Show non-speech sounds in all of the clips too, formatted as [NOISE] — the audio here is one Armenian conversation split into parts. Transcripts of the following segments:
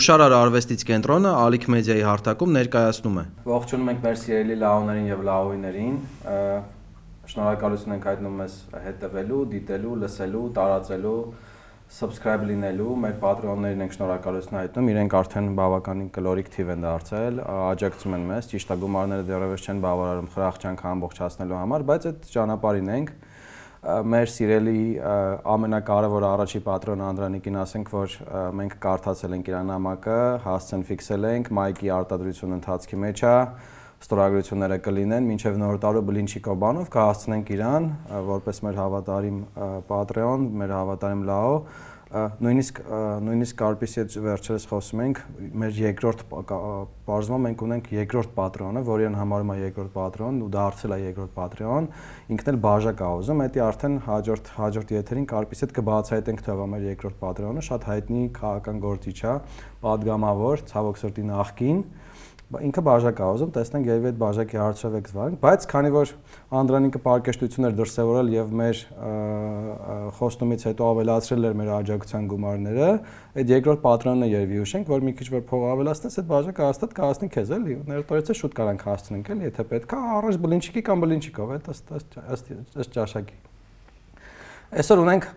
Հուշարար արվեստից կենտրոնը Ալիք մեդիայի հարթակում ներկայացնում է։ Ողջունում ենք մեր սիրելի լաոներին եւ լաոիներին։ Շնորհակալություն ենք հայտնում մեզ հետևելու, դիտելու, լսելու, տարածելու, subscribe լինելու։ Մեր Patreon-ներին ենք շնորհակալություն հայտնում։ Իրենք արդեն բավականին կլորիկ թիվ են դարձել, աջակցում են մեզ, ճիշտ գումարները դեռևս չեն բավարարում խրախճանքը ամբողջացնելու համար, բայց այդ ճանապարհին ենք մեր սիրելի ամենակարևոր առաջի պատրոն Անդրանիկին ասենք, որ մենք կարդացել ենք իր նամակը, հասցեն ֆիքսել ենք, մայկի արտադրություն ընթացքի մեջ է, ստորագրությունները կլինեն, մինչև նոր տարու բլինչիկո բանով կհասցնենք իրան, որպես մեր հավատարիմ Patreon, մեր հավատարիմ լաո, նույնիսկ նույնիսկ արբիսի հետ վերջերս խոսում ենք մեր երկրորդ բարձվում մենք ունենք երկրորդ պատրոնը, որին համարում է երկրորդ պատրոն ու դա արցել է երկրորդ պատրոն, ինքն էլ բաժակ է ուզում, դա արդեն հաջորդ հաջորդ եթերին արբիսի հետ կբացահայտենք թե մեր երկրորդ պատրոնը շատ հայտնի քաղաքական գործիչ է, падգամավոր, ցավոք սրտի նախքին, ինքը բաժակ է ուզում, տեսնենք երբ այդ բաժակի հարցով եք զվարենք, բայց քանի որ Անդրանիկը պարկեշտություն էր դրսևորել եւ մեր խոստումից հետո ավելացրել էր մեր աջակցության գումարները, այդ երկրորդ պատրանն է երևի ուշենք, որ մի քիչ որ փող ավելացնես, այդ բաժակը հաստատ կհասնի քեզ էլի, ներտորից է շուտ կարանք հասցնենք էլի, եթե պետքա, առաջ բլինչիկի կամ բլինչիկով, այդ ըստ ըստ ըստ ճաշակի։ Այսօր ունենք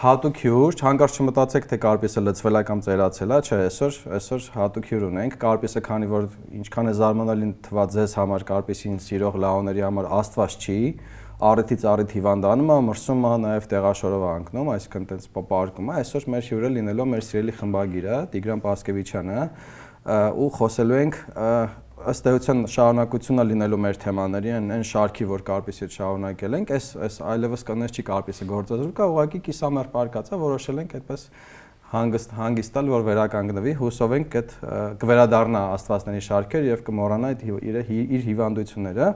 հատուկ հյուր, հանկարծ չմտածեք թե կարպիսը լծվել է կամ ծերացել է, չէ, այսօր այսօր հատուկ հյուր ունենք։ Կարպիսը քանի որ ինչքան է զարմանալին թվա ձեզ համար կարպիսին սիրող լաոների համար աստված չի, առիթից առիթ հիվանդանում է, մրսում է, նաև տեղաշորով անկնում, այսինքն տենց պարկում է։ Այսօր մեր հյուրը լինելով մեր սիրելի խմբագիրը Տիգրան Պասկևիչյանը ու խոսելու ենք ըստ էության շարունակությունն է լինելու մեր թեմաների այն այն շարքի, որ կարպիսի հետ շարունակել ենք, այս այս այլևս կանես չի կարպիսը գործազուրկ է, ուղղակի կիսամեռ պարկածա որոշել ենք այդպես հանգիստ հանգիստալ, որ վերականգնվի, հուսով ենք այդ կվերադառնա աստվածների շարքեր եւ կմոռանա այդ իր իր հիվանդությունները։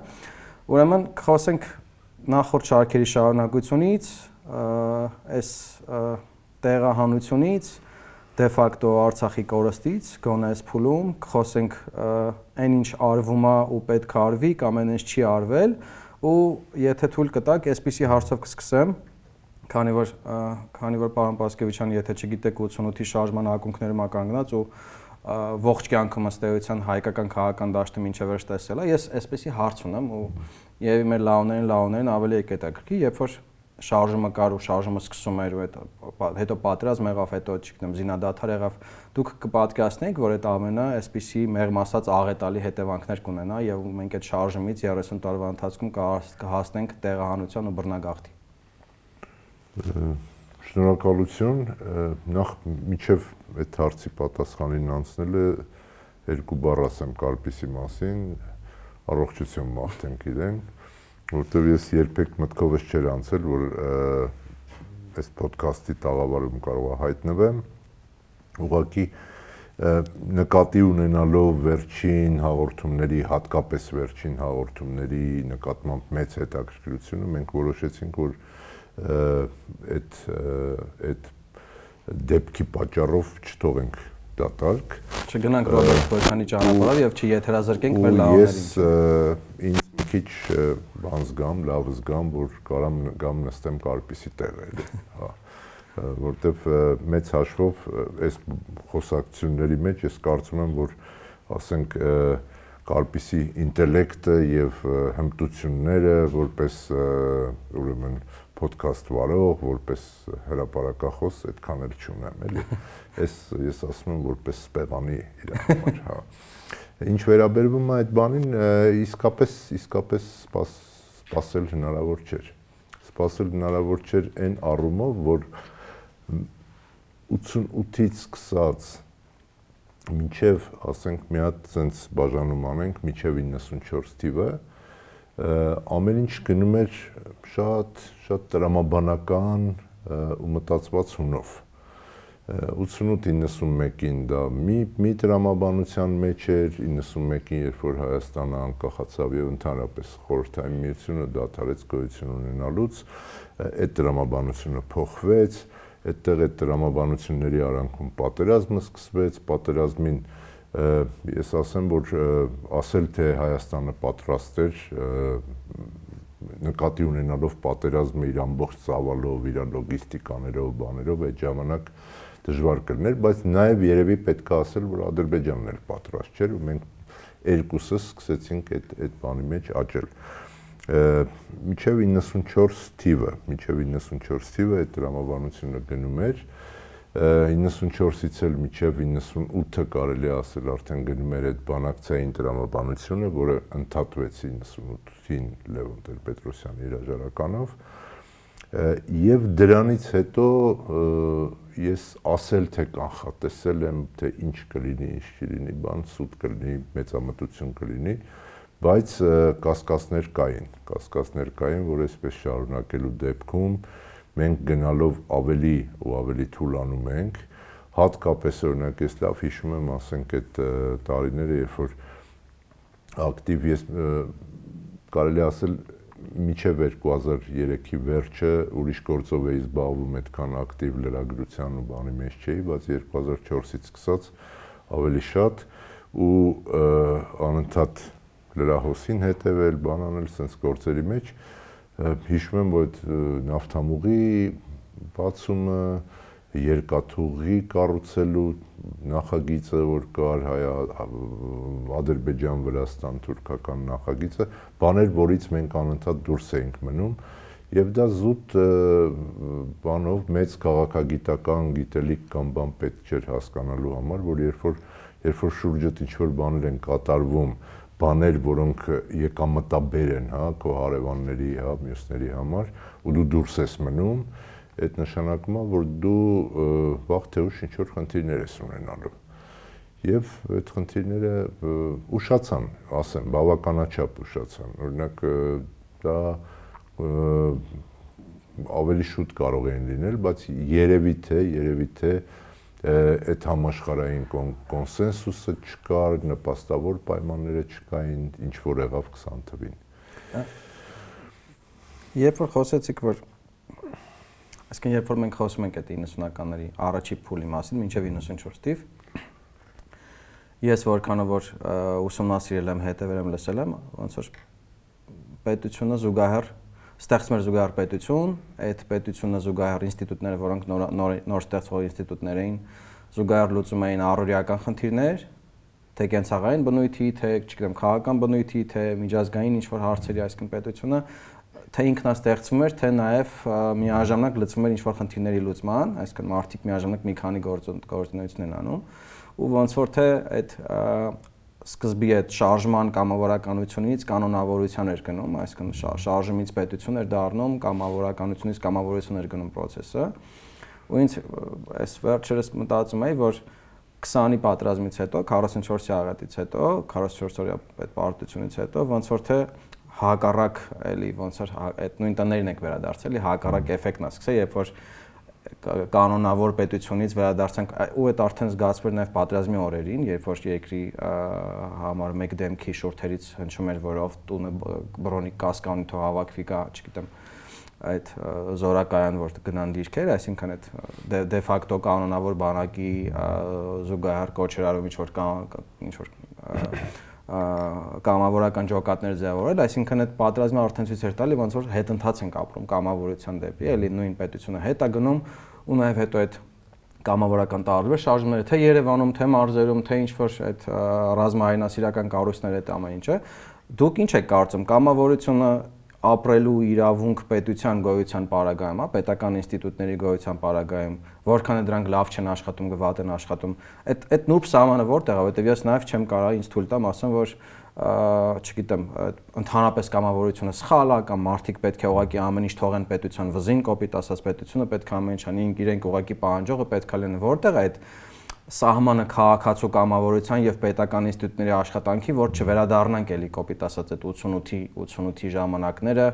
Ուրեմն խոսենք նախորդ շարքերի շարունակությունից, այս տեղահանությունից, դե ֆակտո Արցախի կորստից, գոնե այս փուլում խոսենք այն ինչ արվում է ու պետք է արվի կամ այն ինչ չի արվել ու եթե թույլ կտակ, այսպիսի հարցով կսկսեմ, քանի որ քանի որ պարոն Պասկևիչյան, եթե չգիտեք 88-ի շարժման ակունքներում ա կանգնած ու ողջ կյանքում ըստ էության հայկական քաղաքական դաշտը ինչև վերջ տեսել ես այսպեսի հարց ունեմ ու եւ մեր լաուներին լաուներին ավելի է կետակրկի, երբ որ շարժումը կար ու շարժումը սկսում էր ու հետո հետո պատրաստ եղավ, հետո չգիտեմ զինադադար եղավ, դուք կպատկաստնեիք, որ այդ ամենը այսպիսի մեղմ ասած աղետալի հետևանքներ կունենա եւ մենք այդ շարժումից 30 տարվա ընթացքում կհասնենք տեղահանության ու բռնագաղթի։ Շնորհակալություն։ Նախ միջև այդ հարցի պատասխանին անցնելը երկու բառ ասեմ կարպիսի մասին, առողջություն մաղթենք իրեն որտեվ ես երբեք մտքովս չէր անցել, որ այս ոդքասթի տաղավարում կարող հայտնվեմ։ Ուղղակի նկատի ունենալով վերջին հաղորդումների, հատկապես վերջին հաղորդումների նկատմամբ մեծ հետաքրքրությունը մենք որոշեցինք, որ այդ այդ դեպքի պատճառով չթողենք դատարկ չգնանք Ռոբերտ Խոյթանի ճանապարհով եւ չեթերազրկենք մեր լավներին։ Ես ինձ քիչ բան զգամ, լավ զգամ, որ կարամ գամ նստեմ կարպիսի տեղը էլի, հա որտեվ մեծ հաշվով այս խոսակցությունների մեջ ես կարծում եմ, որ ասենք կարպիսի ինտելեկտը եւ հմտությունները որպես ուրեմն ոդքասթ վարող, որպես հրապարակախոս այդքան էլ չունեմ, էլի։ [LAUGHS] Ես ես ասում եմ որպես սպեղանի իր համար, հա Ինչ վերաբերվում է այդ բանին, իսկապես իսկապես սпасել հնարավոր չէր։ Սпасել հնարավոր չէր այն առումով, որ 88-ից սկսած մինչև, ասենք, մի հատ sense բաժանում անենք, մինչև 94 թիվը, ամեն ինչ գնում էր շատ շատ տրամաբանական ու մտածված հունով 88-91-ին դա մի մի դրամաբանության մեջ էր 91-ին երբ որ Հայաստանը անկախացավ եւ ընդհանրապես խորհրդային միությունը դադարեց գոյություն ունենալուց այդ դրամաբանությունը փոխվեց այդտեղ այդ դրամաբանությունների արանքում պատերազմը սկսվեց պատերազմին ես ասեմ որ ասել թե Հայաստանը պատրաստ էր նկատի ունենալով պատերազմը իր ամբողջ ծավալով, իր լոգիստիկաներով, բաներով այդ ժամանակ դժվար կլներ, բայց նաև երևի պետք է ասել, որ Ադրբեջանն էլ պատրաստ չէր ու մենք երկուսս սկսեցինք այդ այդ բանի մեջ աճել միջև 94 թիվը, միջև 94 թիվը այդ դրամաբանությունը գնում էր 94-ից էլ միջև 98-ը կարելի ասել արդեն գնում էր այդ բանակցային դրամաբանությունը, որը ընդհատվեց 98-ին Լևոն Տեր-Պետրոսյանի հրաժարականով եւ դրանից հետո ես ասել թե կանխատեսել եմ թե ինչ կլինի, ինչ կլինի, բան սուտ կլինի, մեծամտություն կլինի, բայց կասկածներ կային, կասկածներ կային, որ այսպես շարունակելու դեպքում մենք գնալով ավելի ու ավելի թուլանում ենք, հատկապես օրինակ ես լավ հիշում եմ, ասենք այդ տարիները, երբ որ ակտիվ ես կարելի ասել միջև 2003-ի վերջը ուրիշ գործով էի զբաղվում այդքան ակտիվ լրագրության ու բանի մեջ չէի, բայց 2004-ից սկսած ավելի շատ ու անընդհատ լրահոսին հետևել, բանանել sense գործերի մեջ հիշում եմ որ այդ նավթամուղի բացումը երկաթուղի կառուցելու նախագիծը որ կար հայ Ադրբեջան Վրաստան թուրքական նախագիծը բաներ որից մենք անընդհատ դուրս էինք մնում եւ դա զուտ բանով մեծ քաղաքագիտական գիտելիք կամ բան պետք չէր հասկանալու համար որ երբ որ երբ որ շուրջդ ինչ որ բաներ են կատարվում բաներ, որոնք եկամտաբեր են, հա, քո հարևանների, հա, մյուսների համար, ու դու դուրս ես մնում, այդ նշանակում է, որ դու վաղ թե ուշ ինչ որ խնդիրներ ես ունենալու։ Եվ այդ խնդիրները ուշացան, ասեմ, բավականաչափ ուշացան։ Օրինակ դա ավելի շուտ կարող էին լինել, բայց երևի թե, երևի թե այդ համաշխարհային կոնսենսուսը չկար, նպաստավոր պայմանները չկային, ինչ որ եղավ 20 թվին։ Երբ որ խոսեցիք, որ այսինքն երբ որ մենք խոսում ենք այդ 90-ականների առաջի փուլի մասին, մինչև 94 թիվ, ես որքանով որ ուսումնասիրել եմ, հետևել եմ, լսել եմ, ոնց որ պետությունը զուգահեռ ստեղծում էր զուգահեռ պետություն, այդ պետությունը զուգահեռ ինստիտուտները, որոնք նոր նոր, նոր ստեղծվող ինստիտուտներ էին, զուգահեռ լուծում էին առօրյական խնդիրներ, թե կենցաղային բնույթի, թե, չգիտեմ, քաղաքական բնույթի, թե միջազգային ինչ-որ հարցերի, այսինքն պետությունը թե ինքնաստեղծվում էր, թե նաև միաժամանակ լծվում էր ինչ-որ խնդիրների լուծման, այսինքն մարդիկ միաժամանակ մի քանի գործունեություն են անում, ու ոնց որ թե այդ սկզբի այդ շարժման կամավորականությունից կանոնավորության էր գնում, այսինքն շարժումից պետություն էր դառնում, կամավորականությունից կամավորություն էր գնում process-ը։ Ու ինձ այս վերջերս մտածում էի, որ 20-ի պատրազմից հետո, 44-ի աղետից հետո, 44-օրյա այդ պարտությունից հետո ոնց որ թե հակառակ էլի ոնց որ այդ նույն տներն եք վերադարձել, հակառակ էֆեկտն է սկսել, երբ որ կանոնավոր պետությունից վերադարձանք ու այդ արդեն զգացվեր նաև պատրազմի օրերին, երբ որ երկրի համար մեկ դեմքի շուրթերից հնչում էր, որով տունը բրոնի կասկանի թող հավաքվի կա, չգիտեմ, այդ զորակայան որ գնան դիրքեր, այսինքն այդ դե ֆակտո կանոնավոր բանակի զուգահեռ կոչեր արում ինչ որ ինչ որ կամավորական ջոկատներ ձևավորել, այսինքն այդ պատրաստը արդեն ցույց էր տալի, ոնց որ հետընթաց ենք ապրում կամավորության դեպի, էլի նույն պետությունը հետ է գնում ու նաև հետո այդ կամավորական տարբեր շարժումները թե Երևանում, թե մարզերում, թե ինչ որ այդ ռազմահայնասիրական կառույցները այդ ամեն ինչը դուք ինչ եք կարծում կամավորությունը ապրելու իրավունք պետության գոյության պարագայում, հա, պետական ինստիտուտների գոյության պարագայում, որքան է դրանք լավ չեն աշխատում, գվատ են աշխատում։ Այդ այդ նուրբ սահմանը որտեղ է, որտեղ ես նաև չեմ կարող ինձ թույլ տամ ասեմ, որ չգիտեմ, ընդհանրապես կամավորությունը սխալ է կամ մարդիկ պետք է ուղղակի ամեն ինչ թողեն պետության վզին, կոպիտ ասած պետությունը պետք է ամեն ինչ անի, իրենք ուղղակի պահանջողը պետք է լինեն որտեղ է այդ սահմանը քաղաքացու կամավորության եւ պետական ինստիտուտների աշխատանքի, որ չվերադառնանք էլի կոպիտ ասած այդ 88-ի 88-ի ժամանակները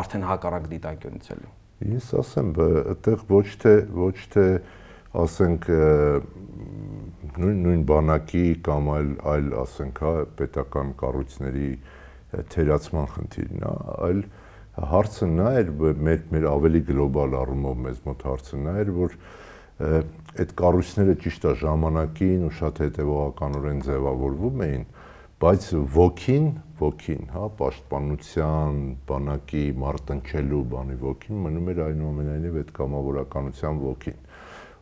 արդեն հակառակ դիտանկյունից էլի։ Ես ասեմ, այդտեղ ոչ թե ոչ թե ասենք նույն նույն բանակի կամ այլ այլ ասենք հա պետական կառույցների թերացման խնդիրն է, այլ հարցը նա էր մեր մեր ավելի գլոբալ առումով մեզ մոտ հարցը նա էր, որ այդ կառույցները ճիշտ է ժամանակին ու շատ հետևողականորեն ձևավորվում էին, բայց ոգին, ոգին, հա, պաշտպանության, բանակի մարտնչելու բանի ոգին մնում էր այնուամենայնիվ այդ կամավորականության ոգին։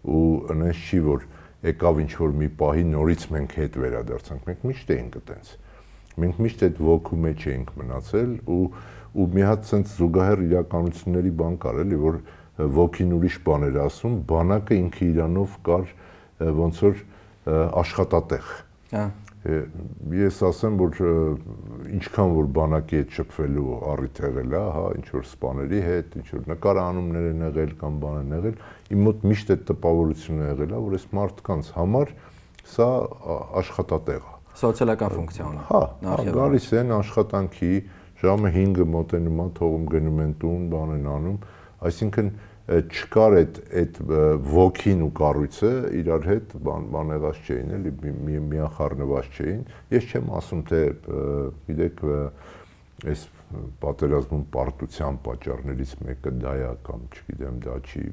ու այնպես չի որ եկավ ինչ որ մի պահի նորից մենք հետ վերադարձանք։ Մենք միշտ էինք այտենց։ Մենք միշտ այդ ոգու մեջ էինք մնացել ու ու մի հատ sense զուգահեռ իրականությունների բան կար էլի որ ոգին ուրիշ բաներ ասում, բանակը ինքը իրանով կար ոնց որ աշխատատեղ։ Հա ես ասեմ, որ ինչքան որ բանակի հետ շփվելու առիթ եղել է, հա, ինչ որ սպաների հետ, ինչ որ նկարանումներ են եղել կամ բան են եղել, իմ մոտ միշտ այդ տպավորությունը եղել է, որ այս մարդկանց համար սա աշխատատեղ է։ Սոցիալական ֆունկցիա ունի։ Հա, հա գալիս են աշխատանքի ժամը 5-ը մոտենում է, թողում գնում են տուն, բան են անում, այսինքն չկար այդ այդ ոգին ու կառույցը իրար հետ բան բան եղած չէին էլի մի միախառնված չէին ես չեմ ասում թե գիտեք այս պատերազմում պարտության պատճառներից մեկը դա է կամ չգիտեմ դա չի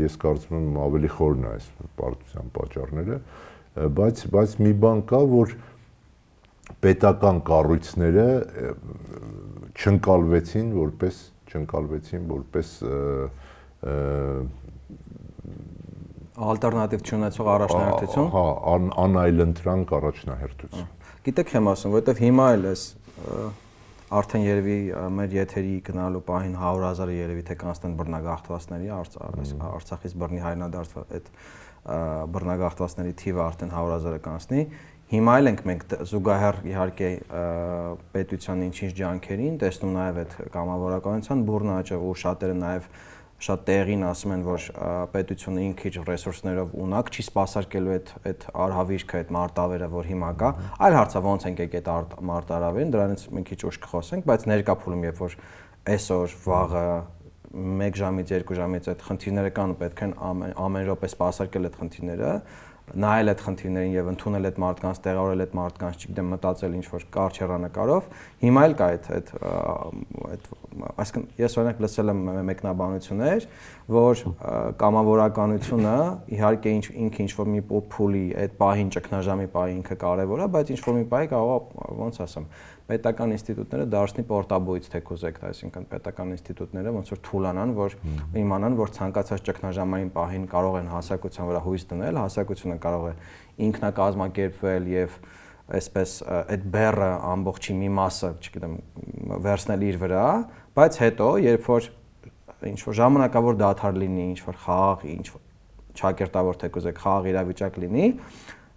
ես կարծում եմ ավելի խորն է այս պարտության պատճառները բայց բայց մի բան կա որ պետական կառույցները չընկալվեցին որպես չընկալվեցին որպես ալտերնատիվ չունեցող առաջնահերթություն։ Հա, անայլընտրանք առաջնահերթություն։ Գիտեք, եմ ասում, որովհետև հիմա էլ էս արդեն երևի մեր եթերի գնալու պահին 100.000-ը երևի թե կանցնեն բռնագաղթվածների Արցախից բռնի հայնադարձ այդ բռնագաղթվածների թիվը արդեն 100.000-ը կանցնի Հիմա էլ ենք մենք զուգահեռ իհարկե պետության ինչ-ինչ ջանքերին տեսնում նաև այդ կամավորականության բուրնը աճը, որ շատերը նաև շատ տեղին ասում են, որ պետությունը ինքիչ ռեսուրսներով ունակ չի սпасարկելու այդ այդ արհավիրքը, այդ մարտավերը, որ հիմա կա։ Այլ հարցը ո՞նց ենք եկել այդ մարտարավերին, դրանից մի քիչ ուշ կխոսենք, բայց ներկա փուլում երբ որ այսօր վաղը 1 ժամից 2 ժամից այդ խնդիրները կան, պետք է ամեն ամեն րոպե սпасարկել այդ խնդիրները, նայել այդ խնդիրներին եւ ընդունել այդ մարդկանց, տեղավորել այդ մարդկանց, չգիտեմ, մտածել ինչ որ կարճ հեռանկարով, հիմա էլ կա այդ այդ այդ այսինքն ես օրինակ լսել եմ մեկնաբանություններ, որ կամավորականությունը իհարկե ինչ ինքը ինչ որ մի փուլի այդ պահին ճգնաժամի պահի ինքը կարևոր է, բայց ինչ որ մի պահի կարող ոնց ասեմ, պետական ինստիտուտները դարձնի պորտաբույց թեկուզ եք, այսինքն պետական ինստիտուտները ոնց որ թուլանան, որ իմանան, որ ցանկացած ճգնաժամային պահին կարող են հասարակության վրա հույս դնել, հասարակությունը կարող է ինքնակազմակերպվել եւ այսպես այդ բերը ամբողջի մի մասը, չգիտեմ, վերցնել իր վրա, բայց հետո երբ որ ինչ որ ժամանակավոր դադար լինի, ինչ որ խաղ, ինչ որ ճակերտավոր թեկուզ եք խաղ իրավիճակ լինի,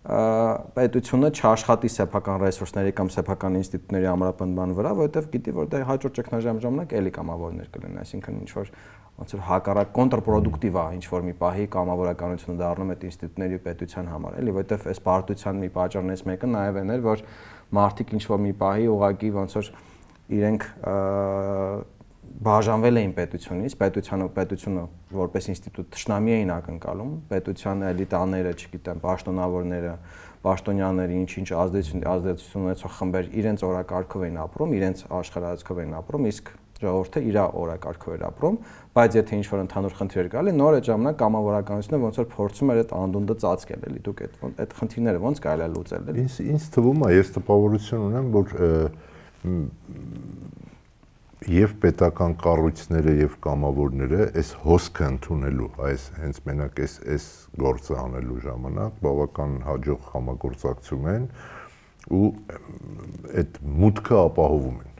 պետությունը չաշխատի սեփական ռեսուրսների կամ սեփական ինստիտուտների ամրապնդման վրա, որովհետև գիտի, որ դե հաջորդ ճգնաժամ ժամանակ էլի կամավորներ կլինեն, այսինքն ինչ որ ոնց որ հակառակ կոնտրպրոդուկտիվ է ինչ որ մի պահի կամավորականությունը դառնում այդ ինստիտուտների պետության համար, էլի, որովհետև այս պարտության մի պատճառներից մեկը նաև այն էր, որ մարդիկ ինչ որ մի պահի ուղակի ոնց որ իրենք բաժանվել էին պետությունից, պետությանը պետությունը որպես ինստիտուտ ճշնամի էին ակնկալում, պետության էլիտաները, չգիտեմ, պաշտոնավորները, պաշտոնյաները ինչ-ինչ ազդեցություն ազդեցություն ունեցող խմբեր իրենց օրակարգով էին ապրում, իրենց աշխարհայացքով էին ապրում, իսկ ժողովուրդը իր օրակարգով էր ապրում, բայց եթե ինչ-որ ընդհանուր խնդիր կար, նոր այդ ժամանակ կամավորականությունը ոնց որ փորձում էր այդ անդունդը ծածկել, էլի դուք այդ այդ խնդիրները ոնց կարելի է լուծել, Ինձ ինձ թվում է, ես տպավորություն ունեմ, որ եւ պետական կառույցները եւ կամավորները այս հոսքը ընդունելու, այս հենց մենակ այս այս գործը անելու ժամանակ բավական հաջող համագործակցում են ու այդ մուտքը ապահովում են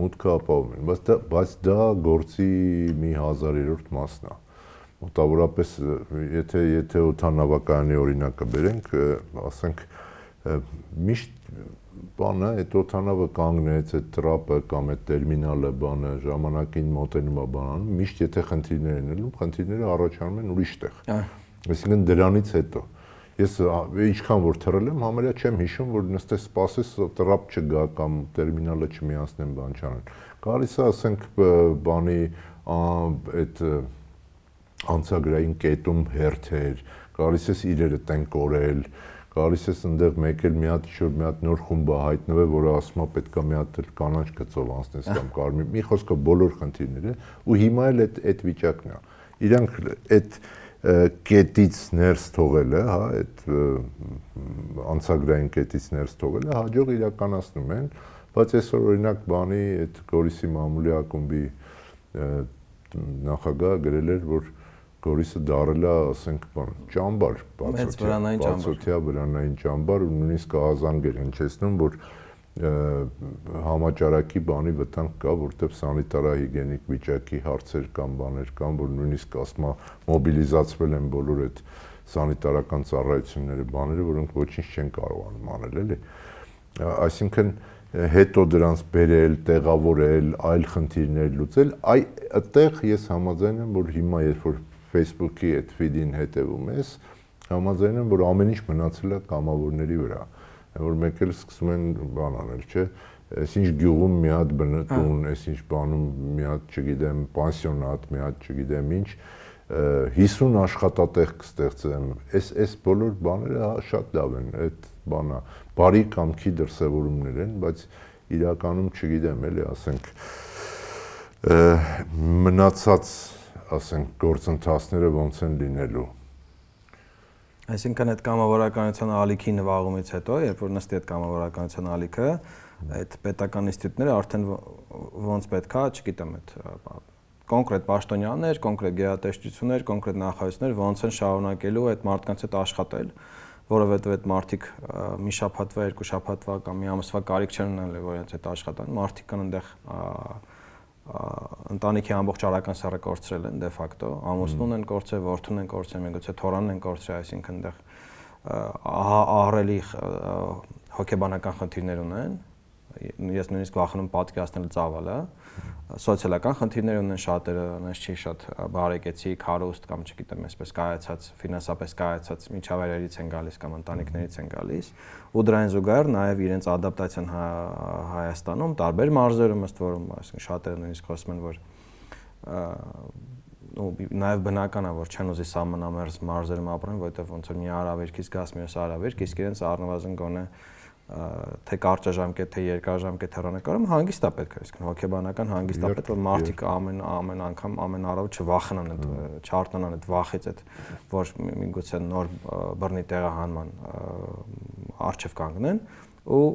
մուտքը ապահովում են բայց դա բայց դա գործի մի 1000-րդ մասն է մոտավորապես եթե եթե օթանավակայանի օրինակը բերենք ասենք միշտ բանը, այդ օթանավը կանգնեց, այդ տրապը կամ այդ տերմինալը բանը ժամանակին մոտենում է բանան, միշտ եթե խնդիրներ են ելնում, խնդիրները առաջանում են ուրիշ տեղ։ Այսինքն դրանից հետո ես ինչքան որ թռել եմ, համարյա չեմ հիշում, որ նստես սպասես տրապ չգա կամ տերմինալը չմիացնեն բան չանեն։ Գալիս է, ասենք, բանի այդ անցագրային կետում հերթեր, գալիս ես իրերը տեն կորել, գալիս ես այնտեղ մեկ էլ մի հատ շուտ մի հատ նոր խումբ հայտնվել, որը ասում է պետքա մի հատ էլ կանաչ գծով անցնես կամ [LAUGHS] կարմիր։ Մի խոսքով բոլոր խնդիրները ու հիմա էլ այդ այդ վիճակն է։ Իրանք այդ կետից ներս թողելը, հա, այդ անցագրային կետից ներս թողելը հաջող իրականացնում են, բայց այսօր օրինակ բանի այդ Գորիսի մամուլի ակումբի նախագահը գրել էր, որ Գորիսը դարել է, ասենք, բան, ճամբար, բացօթյա, վրանային ճամբար ու նույնիսկ ահազանգեր հնչեցնում, որ համաճարակի բանի վտանգ կա, որտեղ սանիտարահիգիենիկ վիճակի հարցեր կան, բաներ կան, որ նույնիսկ ասма մոբիլիզացվել են բոլոր այդ սանիտարական ծառայությունները, բաները, որոնք ոչինչ չեն կարողանում անել, էլի։ Այսինքն հետո դրանց բերել, տեղավորել, այլ խնդիրներ լուծել, այ այդտեղ ես համաձայն եմ, որ հիմա երբ որ Facebook-ի այդ feed-ին հետևում ես, համաձայն եմ, որ ամեն ինչ մնացել է կամավորների վրա որ մեկ էլ սկսում են բան անել, չէ՞, այսինչ գյուղում մի հատ բնտուն, հա։ այսինչ բանում մի հատ, չգիտեմ, պանսիոնատ, մի հատ, չգիտեմ ինչ, 50 աշխատատեղ կստեղծեմ։ Այս այս բոլոր բաները շատ լավ են, այդ բանա բարի կամքի դրսևորումներ են, բայց իրականում չգիտեմ, էլի ասենք մնացած ասենք գործընթացները ոնց են լինելու Այսինքն այդ կամավորականության ալիքի նվաղումից հետո, երբ որ նստի այդ կամավորականության ալիքը, այդ պետական ինստիտուտները արդեն ոնց պետքա, չգիտեմ, այդ կոնկրետ պաշտոնյաներ, կոնկրետ գերատեսչություններ, կոնկրետ նախարարություններ ոնց են շարունակելու այդ մարդկանց հետ աշխատել, որովհետև այդ մարդիկ մի շաբաթվա, երկու շաբաթվա կամ մի ամսվա կարիք չեն ունենալու որ իրենց հետ աշխատան, մարդիկ կան այնտեղ ընտանիքի ամբողջ արական սեռը կորցրել են դե ֆակտո, ամուսնուն են կորցրել, որդուն են կորցրել, միգուցե թորանն են կորցրել, այսինքն այնտեղ ահռելի հոգեբանական խնդիրներ ունեն։ Ես նույնիսկ վախենում պատկերացնել ծավալը, սոցիալական խնդիրներ ունեն շատերը, այնպես չի շատ բարեկեցիկ, հարուստ կամ չգիտեմ, այսպես կայացած, ֆինանսապես կայացած միջավայրերից են գալիս կամ ընտանիքներից են գալիս, ու դրան զուգահեռ նաև իրենց ադապտացիան հա, Հայաստանում տարբեր մարզերում ըստ որում, այսինքն շատերը նույնիսկ խոսում են, որ ու նաև բնական է որ չեն ուզի սահմանամերձ մարզերում ապրեն, որովհետև ոնց որ մի արավերքից գաս մյուս արավերք, իսկ իրենց առնվազն գոնե թե կարճաժամկետ, թե երկարաժամկետ հեռանկարում հանգիստ է պետք, այսինքն հոգեբանական հանգիստ է պետք, որ մարդիկ ամեն ամեն անգամ ամեն առավ չվախենան այդ չարտանան այդ վախից այդ որ միգուցե նոր բռնի տեղահանման արժև կանգնեն ու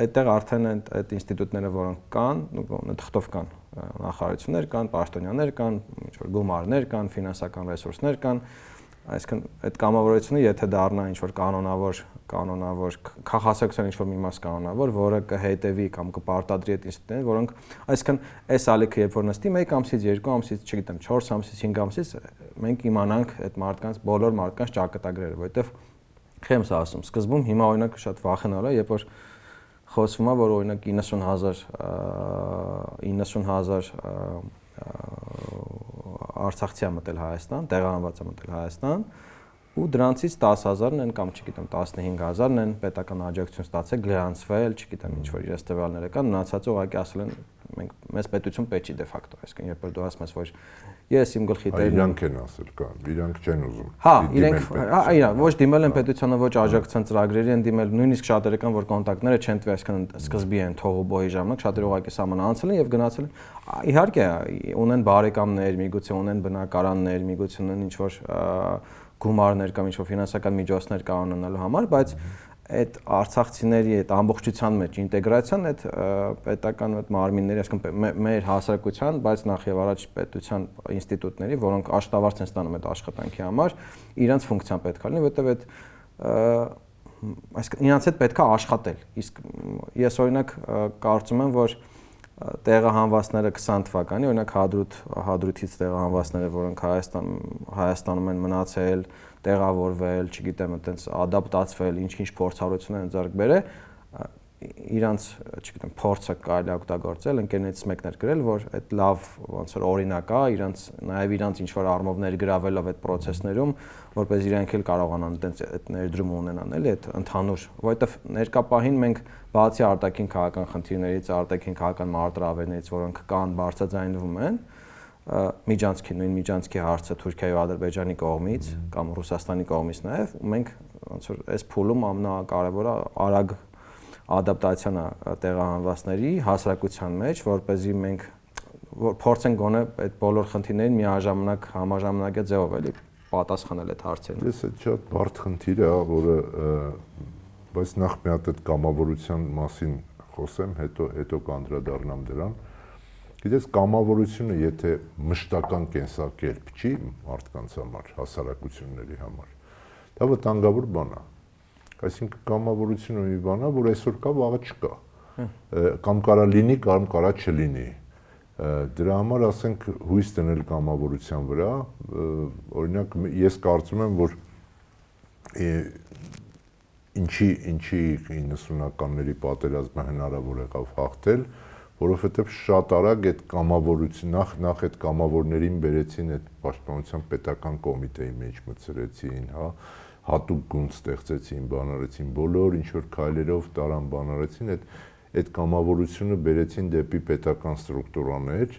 այդտեղ արդեն այդ ինստիտուտները որոնք կան, թղթով կան նախարարություններ կան, պաշտոնյաներ կան, ինչ որ գումարներ կան, ֆինանսական ռեսուրսներ կան, այսինքն այդ կամավորությունը եթե դառնա ինչ որ կանոնավոր կանոնավոր քաղաքացիական ինչ որ մի մաս կանոնավոր, որը կհետևի կամ կպարտադրի այդ ինստիտուտներին, որոնք այսինքն այս ալիքը երբ որ նստի 1 ամսից 2 ամսից, չգիտեմ, 4 ամսից 5 ամսից մենք իմանանք այդ մարդկանց բոլոր մարդկանց ճակատագրերը, որովհետև խեմ սա ասում, սկզբում հիմա օրինակ շատ վախենալ է, երբ որ խոսվում է, որ օրինակ 90000 90000 արցախցի է մտել Հայաստան, տեղահանված է մտել Հայաստան, ու դրանցից 10000-ն են կամ չգիտեմ 15000-ն են պետական աջակցություն ստացել, գրանցվել, չգիտեմ ինչ որ իրենց տվյալները կան, մնացածը ուղղակի ասել են մենք մեզ պետություն պետք չի դե ֆակտո, այսինքն երբ որ դու ասում ես որ ես իմ գլխի տերն իրանք են ասել կա, իրանք չեն ուզում։ Հա, իրենք, հա, իրա, ոչ դիմել են պետությանը, ոչ աջակցության ծրագրերի են դիմել, նույնիսկ շատերը կան, որ կոնտակտները չեն տվել, այսինքն սկզբի են թողու բոյի ժամանակ, շատերը ուղղակի սահման անցել են եւ գնացել են։ Իհարկե, ունեն բարեկամներ, միգուցե ունեն բնակարաններ, միգուցե ունեն ինչ որ գումարներ կամ ինչ-որ ֆինանսական միջոցներ կանոնանալու համար, բայց այդ արցախցիների այդ ամբողջության մեջ ինտեգրացիան այդ պետական այդ մարմինների, այսինքն մեր հասարակության, բայց նախ եւ առաջ պետության ինստիտուտների, որոնք աշտավարձ են ստանում այդ աշխատանքի համար, իրանց ֆունկցիան պետք է լինի, որովհետեւ այդ այսինքն իրանց հետ պետք է աշխատել։ Իսկ ես օրինակ կարծում եմ, որ տեղահանվածները 20 թվականի, օրինակ Հադրութ Հադրութից տեղահանվածները, որոնք Հայաստան Հայաստանում են մնացել, տեղավորվել, չգիտեմ, այտենց ադապտացվել, ինչ-ինչ փորձառություն են ձեռք բերել, իրանց, չգիտեմ, փորձը կարելի օգտագործել, ընկերներից մեկն էր գրել, որ այդ լավ ոնց որ օրինակ է, իրանց նաև իրանց ինչ որ առումով ներգրավելով այդ process-ներում, որպես իրանք էլ կարողանան այտենց այդ ներդրում ունենան, էլի այդ ընդհանուր, որովհետև ներկա պահին մենք բացի արտաքին քաղաքական խնդիրներից, արտաքին քաղաքական մարտրավերներից, որոնք կան, բարձրաձայնվում են, միջանցքի նույն միջանցքի հարցը Թուրքիայի ու Ադրբեջանի կողմից կամ Ռուսաստանի կողմից նաև մենք ոնց որ այս փուլում ամենակարևորը արագ ադապտացիան է տեղահանվածների հասարակության մեջ, որ เป զի մենք որ փորձենք գոնե այդ բոլոր խնդիրներին միաժամանակ համաժամանակյա ձևով էլի պատասխանել այդ հարցերին։ Ես այդ շատ բարդ խնդիր է, որը բայց նախ մի հատ այդ կամավորության մասին խոսեմ, հետո հետո կանդրադառնամ դրան։ Գիտես, կամավորությունը, եթե մշտական կենսակերպ չի մարդկանց համար, հասարակությունների համար, դա վտանգավոր բան է։ Այսինքն կամավորությունը մի բան է, որ այսօր կա, վաղը չկա։ Կամ կարա լինի, կամ կարա չլինի։ Դրա համար ասենք հույս դնել կամավորության վրա, օրինակ ես կարծում եմ, որ ինչի ինչի 90-ականների պատերազմը հնարավոր եղավ հաղթել, որովհետև շատ արագ այդ կամավորություն նախ նախ այդ կամավորներին բերեցին այդ պաշտպանության պետական կոմիտեի մեջ մցրեցին, հա, հատուկ գունդ ստեղծեցին, բանարեցին, բոլոր ինչ որ քայլերով տարան բանարեցին, այդ այդ կամավորությունը բերեցին դեպի պետական ստրուկտուրաներ,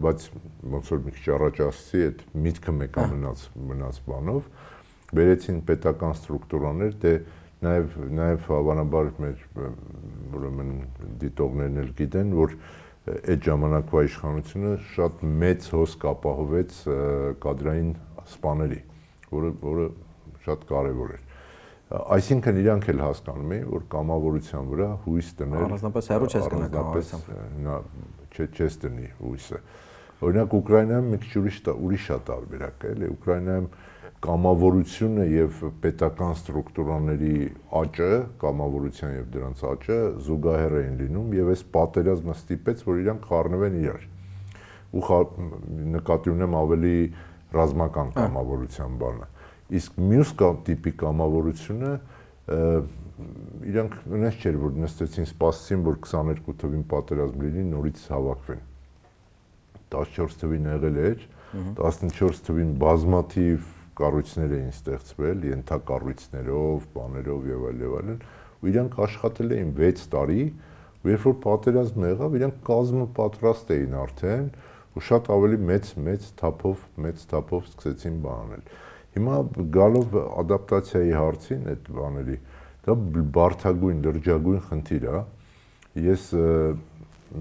բայց ոնց որ մի քիչ առաջ ասացի, այդ միտքը մեկա մնաց բանով, բերեցին պետական ստրուկտուրաներ, դե նաև նաև հավանաբար մեր ուրեմն դիտողներն էլ գիտեն, որ այդ ժամանակվա իշխանությունը շատ մեծ հոսք ապահովեց կադրային սպաների, որը որը շատ կարևոր էր։ Այսինքն իրանք էլ հասկանում էին, որ կամավորության վրա հույս դնել առանձնապես հերո չես գնա կամավորությամբ։ Նա չես դնի հույսը։ Օրինակ Ուկրաինայում մի քիչ ուրիշ ուրիշ է տարբերակը, էլի Ուկրաինայում կամավորությունը եւ պետական ստրուկտուրաների աճը, կամավորության եւ դրանց աճը զուգահեռ էին լինում եւ այս պատերազմը ստիպեց, որ իրանք խառնվեն իրար։ Ու նկատի ունեմ ավելի ռազմական կամավորության բանը։ Իսկ մյուս տիպի կամավորությունը իրանք նես չէր որ նստեցին սպասեցին որ 22 թվին պատերազմ լինի նորից հավաքվեն 14 թվին եղել էր 14 թվին բազմաթիվ կառույցներ էին ստեղծվել, ենթակառույցներով, բաներով եւ այլ եւ այլն, ու իրանք աշխատել էին 6 տարի, ու երբ որ պատերազմը եղավ, իրանք կազմը պատրաստ էին արդեն, ու շատ ավելի մեծ մեծ թափով, մեծ թափով սկսեցին բանել։ Հիմա գալով ադապտացիայի հարցին այդ բաների, դա բարթագույն, լրջագույն խնդիր է։ Ես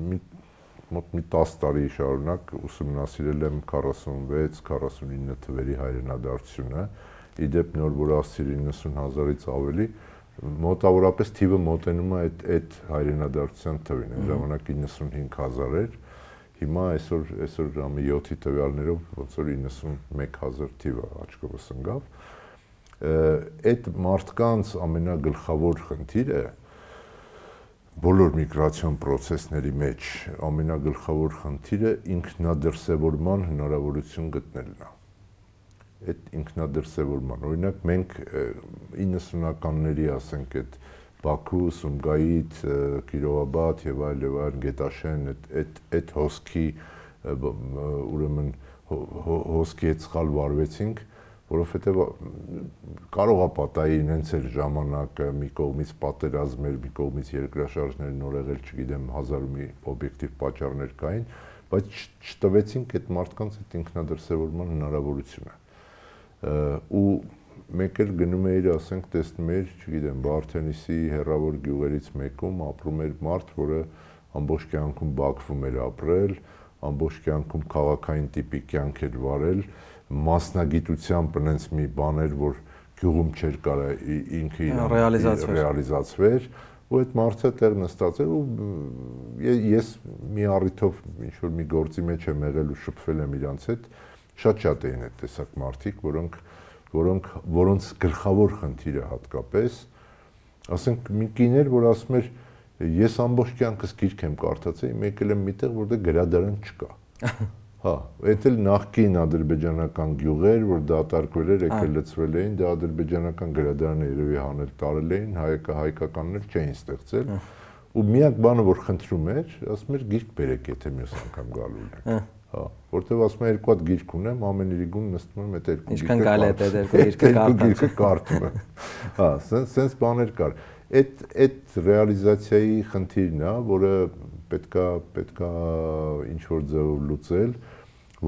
մի մոտ մի 10 տարի շարունակ ուսումնասիրել եմ 46-49 թվերի հայրենադարձությունը, իդեպ նոր որ ասցիր 90000-ից ավելի, մոտավորապես թիվը մոտենում է այդ այդ հայրենադարձության թվին, այն ժամանակ 95000 էր, հիմա այսօր այսօր ժամի 7-ի տվյալներով ոնց որ 91000 թիվը աչքովս ընկավ։ Այդ մարդկանց ամենագլխավոր խնդիրը բոլոր միգրացիոն process-ների մեջ ամենագլխավոր խնդիրը ինքնադրսևորման հնարավորություն գտնելն է։ Այդ ինքնադրսևորման, օրինակ մենք 90-ականների, ասենք, այդ Բաքու, Սումգայիթ, Կիրովաբադ եւ այլ եւ այլ Գետաշեն այդ այդ այդ հոսքի ուրեմն հոսքի հետ սխալ վարվեցինք, որովհետև կարող է պատահի նենց էր ժամանակը մի կողմից պատերազմեր, մի կողմից երկրաշարժներ նոր եղել, չգիտեմ, հազար մի օբյեկտիվ պատճառներ կային, բայց չտվեցինք այդ մարդկանց այդ ինքնադրսևորման հնարավորությունը։ ու մեկ էլ գնում էիր, ասենք, տեսնում էիր, չգիտեմ, Բարթենիսի հերավոր գյուղերից մեկում ապրում էր մարդ, որը ամբողջ կյանքում Բաքվում էր ապրել, ամբողջ կյանքում քաղաքային տիպի կյանք էր վարել, մասնագիտությամբ այնց մի բաներ, որ գյուղում չէր կարա ինքը իրան ռեալիզացվեր ռեալիզացվեր ու այդ մարդը տեղ նստած էր ու ես մի առիթով ինչ որ մի գործի մեջ եմ եղել ու շփվել եմ իրանց հետ շատ-շատ էին այդ տեսակ մարդիկ, որոնք որոնք որոնց գլխավոր խնդիրը հատկապես ասենք մի կիներ, որ ասում էր ես ամբողջ կյանքս գիրք եմ կարդացել, եկել եմ միտեղ, որտեղ գրադարան չկա։ [LAUGHS] Հա, այդ էլ նախկին ադրբեջանական գյուղեր, որ դատարկվել էր, եկել լծվել էին, դա ադրբեջանական գրադարանը երևի հանել տարել էին, հայկա հայկականներ չէին ստեղծել։ Ու միակ բանը, որ խնդրում էր, ասում էր գիրք բերեք, եթե մյուս անգամ գալու եք։ Հա, որտեվ ասում եմ երկու հատ գիրք ունեմ, ամեն իրի գուն նստում եմ այդ երկու գիրքը։ Ինչքան կարելի է այդ երկու գիրքը կարդալ։ Գիրքը կարդում եմ։ Հա, սենց սենց բաներ կար։ Այդ այդ ռեալիզացիայի խնդիրն է, որը պետքա պետքա ինչ որ ձևով լուծել,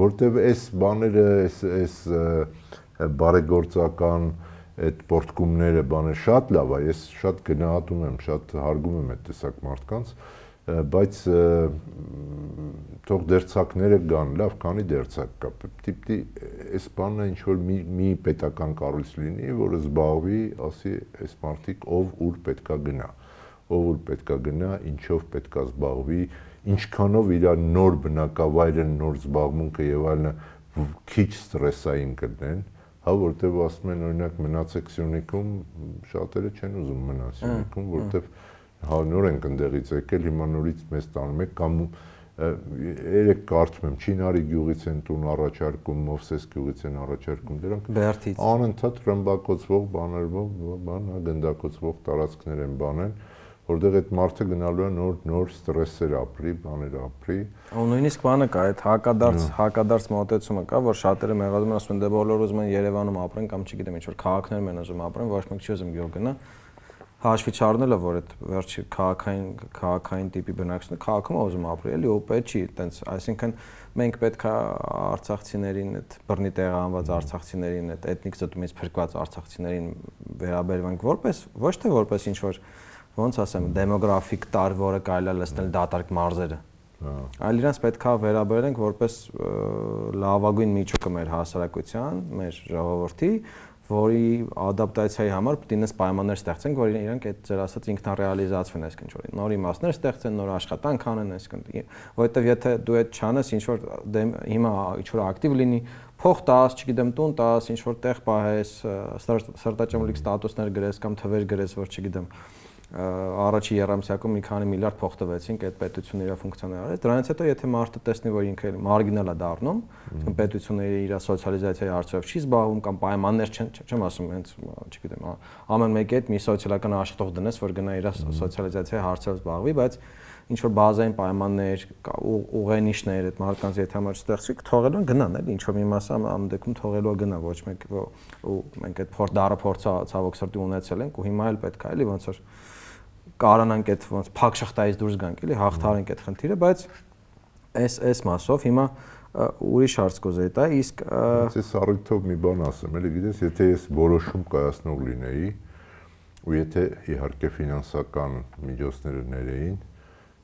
որտեվ այս բաները, այս այս բարեգործական այդ պորտկումները բանը շատ լավ է, ես շատ գնահատում եմ, շատ հարգում եմ այդ տեսակ մարդկանց, բայց թող դերցակները գան, լավ, քանի դերցակ կա։ Տիպտի այս բանը ինչ որ մի մի պետական կառույց լինի, որը զբաղվի, ասի, այս մարդիկ ով ուր պետքա գնա ով որ պետքա գնա, ինչով պետքա զբաղվի, ինչքանով իր նոր բնակավայրը, նոր զբաղմունքը եւ այլն քիչ ստրեսային կդնեն, հա որտեվ ասում են օրինակ մնացեք Սյունիքում, շատերը չեն ուզում մնալ Սյունիքում, որտեվ հա նոր ենք ընդեղից եկել, հիմա նորից մեզ տանում եք կամ երեք կարծում եմ Չինարի գյուղից են տուն առաջարկում, Մովսես գյուղից են առաջարկում, դրանք Բերթից անընդհատ ռմբակոծվող բաներ, բան, հա գնդակոծվող տարածքներ են բանեն, որտեղ այդ մարդը գնալու է նոր նոր ստրեսեր ապրի, բաներ ապրի։ Ու նույնիսկ բանը կա, այդ հակադարձ հակադարձ մոտեցումը կա, որ շատերը մեղադրում են, ասում են դե բոլորը ուզում են Երևանում ապրեն կամ չգիտեմ ինչ որ քաղաքներում են ուզում ապրեն, ոչ մեկ չի ուզում գյուղ գնա հաշվի չառնելը, որ այդ վերջի քաղաքային քաղաքային տիպի բնակչությունը քաղաքում է ուզում ապրել, էլի պետք չի, տենց, այսինքն մենք պետք է արցախցիներին, այդ բռնի տեղահանված արցախցիներին, այդ էթնիկ զտումից փրկված արցախցիներին վերաբերվենք որպես ոչ թե որպես ինչ որ ոնց ասեմ, դեմոգրաֆիկ տար, որը կարելի է լցնել դատարկ մարզերը։ Այլ իրancs պետքա վերաբերենք որպես լավագույն միջուկը մեր հասարակության, մեր ժողովրդի, որի ադապտացիայի համար պետք է նես պայմաններ ստեղծենք, որ իրանք այդ ձեր ասած ինքնարեալիզացվեն, այսինքն ինչ որ նոր իմաստներ ստեղծեն, նոր աշխատանք անեն, այսինքն որովհետև եթե դու այդ չանես, ինչ որ հիմա ինչ որ ակտիվ լինի, փող տաս, չգիտեմ, տուն տաս, ինչ որ տեղ պահես, սրտաճամլիկ ստատուսներ գրես կամ թվեր գրես, որ չգիտեմ, առաջի երամսյակում մի քանի միլիարդ փող տվեցինք այդ պետությունը իր ֆունկցիաները Դրանից հետո եթե մարդը տեսնի, որ ինքը մարգինալ է դառնում, այսինքն պետությունը իր սոցիալիզացիայի հարցով չի զբաղվում կամ պայմաններ չեն, չեմ ասում, հենց, չգիտեմ, ամեն մեկի հետ մի սոցիալական աշխատող դնես, որ գնա իր սոցիալիզացիայի հարցով զբաղվի, բայց ինչ որ բազային պայմաններ, ուղենիշներ այդ մարդկանց եթե համար ստեղծվի, թողելու են գնան, էլի ինչ որ մի մասը ամ դեպքում թողելու է գնա, ոչ մեկ ու մենք այդ փորձ դարը փորձը ցավոք սրտի ունեցել ենք ու հիմա էլ պետք է էլի ոնց որ կարանանք այդ ոնց փակ շղթայից դուրս գանք, էլի հաղթարենք այդ խնդիրը, բայց այս այս մասով հիմա ուրիշ հարց կուզեի տա, իսկ ես առիթով մի բան ասեմ, էլի գիտես, եթե ես որոշում կայացնող լինեի, ու եթե իհարկե ֆինանսական միջոցները ներեին,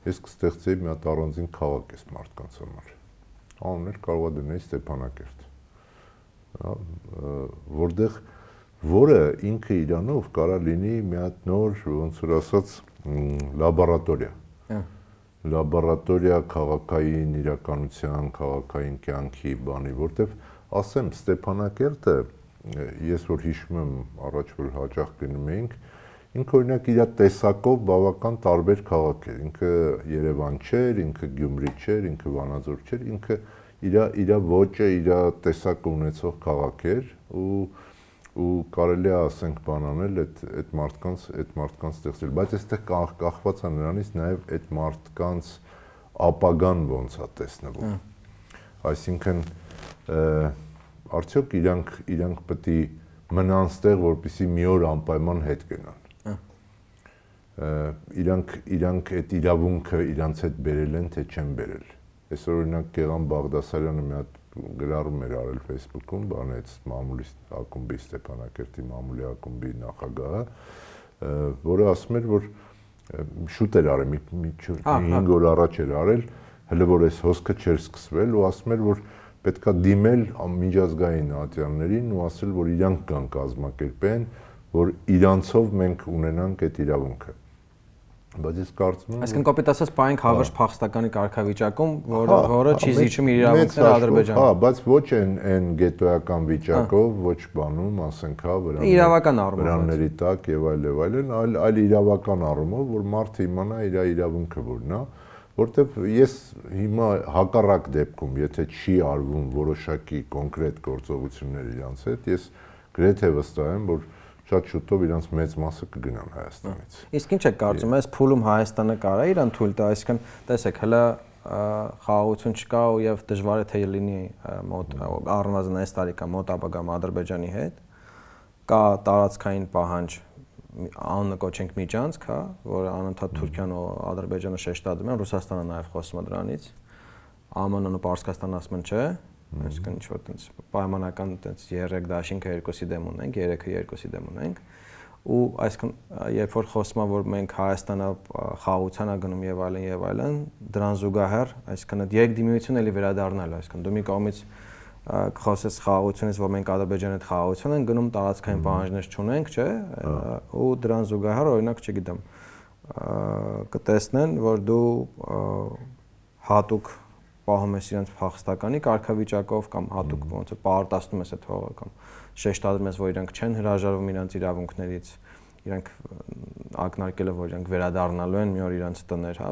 ես կստեղծեի մի հատ առանձին քաղաք այս մարդկանց համար։ Անուններ կարող է դնել Ստեփանակերտ։ Հա, որտեղ որը ինքը իրանով կարա լինի մի հատ նոր ոնց որ ասած լաբորատորիա։ Հա։ Լաբորատորիա քաղաքային իրականության, քաղաքային կյանքի բանի, որտեվ ասեմ Ստեփանակերտը ես որ հիշում եմ առաջ որ հաճախ գնում էինք, ինքը օրինակ իր տեսակով բավական տարբեր քաղաք էր։ Ինքը Երևան չէր, ինքը Գյումրի չէր, ինքը Վանաձոր չէր, ինքը իր իր ոճը, իր տեսակը ունեցող քաղաք էր ու ու կարելի է ասենք բանանել այդ այդ մարդկանց այդ մարդկանց ստեղծել, բայց այստեղ կախ, կախված է նրանից նաև այդ մարդկանց ապագան ոնց է տեսնվում։ Այսինքն արդյոք իրանք իրանք պետք է մնան ստեղ, որպեսի մի օր անպայման հետ գնան։ Իրանք իրանք այդ իրավունքը իրանց հետ բերել են, թե չեն բերել։ Այսօր օրինակ Գեղամ Բաղդասարյանը մի հատ գրառում էր արել Facebook-ում, բանեց մամուլի ակումբի Ստեփանակերտի մամուլի ակումբի նախագահը, որը ասում էր, որ շուտ էր արել, մի 5 օր առաջ էր արել, հələ որ այս հոսքը չէր սկսվել ու ասում էր, որ պետքա դիմել միջազգային ատյաններին ու ասել, որ իրանք կան կազմակերպեն, որ իրանցով մենք ունենանք այդ իրավունքը բայց ես կարծում եմ Այսինքն կոպիտ ասած պայենք հավերժ փախստականի կարգավիճակում, որը որը չի զիջում իր իրավունքները Ադրբեջան։ Հա, բայց ոչ այն այն գետոյական վիճակով, ոչ բանում, ասենք, հա, վրանների իրավական առումով վրանների տակ եւ այլ եւ այլն, այլ այլ իրավական առումով, որ մարդը իմանա իր իրավունքը որն է, որտեվ ես հիմա հակառակ դեպքում, եթե չի արվում որոշակի կոնկրետ գործողություններ իրանց հետ, ես գրեթե վստահ եմ, որ շատ շուտով իրանց մեծ մասը կգնան Հայաստանից։ Իսկ ինչ է կարծում, այս փուլում Հայաստանը կարա իրան թույլ տա, այսինքն տեսեք, հələ խաղաղություն չկա ու եւ դժվար է թե լինի մոտ առնվազն այս տարի կա մոտ ապագամ Ադրբեջանի հետ կա տարածքային պահանջ անունը կոչենք միջանցք, հա, որը անընդհատ Թուրքիան ու Ադրբեջանը շեշտադրում են, Ռուսաստանը նաև խոսում է դրանից։ ԱՄՆ-ն ու Պարսկաստանը ասում են, չէ, Այսինքն ինչ որ տենց պայմանական տենց 3 դաշինքը երկուսի դեմ ունենք, 3-ը երկուսի դեմ ունենք ու այսինքն երբ որ խոսում եմ որ մենք Հայաստանը խաղաղության ա գնում եւ այլն եւ այլն դրան զուգահեռ այսինքն այդ երկդիմություն էլի վերադառնալ այսինքն դու մի կողմից խոսես խաղաղությունից որ մենք Ադրբեջանի հետ խաղաղություն ենք գնում տարածքային պահանջներ չունենք չէ ու դրան զուգահեռ օրինակ չգիտեմ կտեսնեն, որ դու հատուկ պահում ես իրենց փախստականի կարգավիճակով կամ հատուկ ոնց է պարտացնում ես այդ հողը կամ շեշտադրում ես, որ իրենք չեն հրաժարվում իրենց իրավունքներից, իրենք ակնարկել է, որ իրենք վերադառնալու են մի օր իրենց տներ, հա,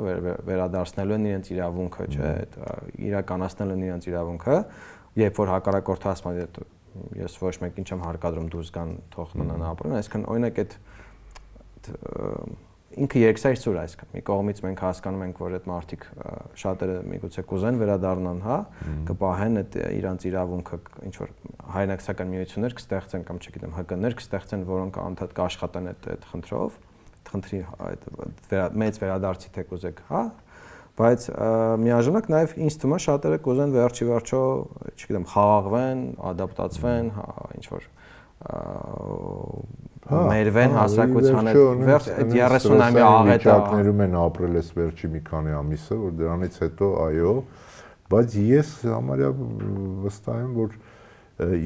վերադարձնելու են իրենց իրավունքը, չէ, այդ իրականացնել են իրենց իրավունքը, երբ որ հակառակորդը ասում է, ես ոչ մեկին չեմ հարկադրում դուրս գան թող մնան ապրեն, այսինքն օրինակ այդ ինքը երկսայր այսքան մի կողմից մենք հասկանում ենք որ այդ մարդիկ շատերը միգուցե կուզեն վերադառնան հա կպահեն այդ իրանց իրավունքը ինչ որ հայրենական միություններ կստեղծեն կամ չգիտեմ ՀԿ-ներ կստեղծեն որոնք անդադ կաշխատեն այդ այդ խնդրով խնդրի այդ մեծ վերադարձի թե կուզեք հա բայց միաժամանակ նաև ինձ թվում է շատերը կուզեն վերջի վերջո չգիտեմ խաղաղվեն ադապտացվեն հա ինչ որ մերվեն հասարակության հետ վերջ այդ 30-ամյա աղետը ճակներում են ապրել այս վերջի մի քանի ամիսը, որ դրանից հետո այո, բայց ես համարյա վստահ եմ, որ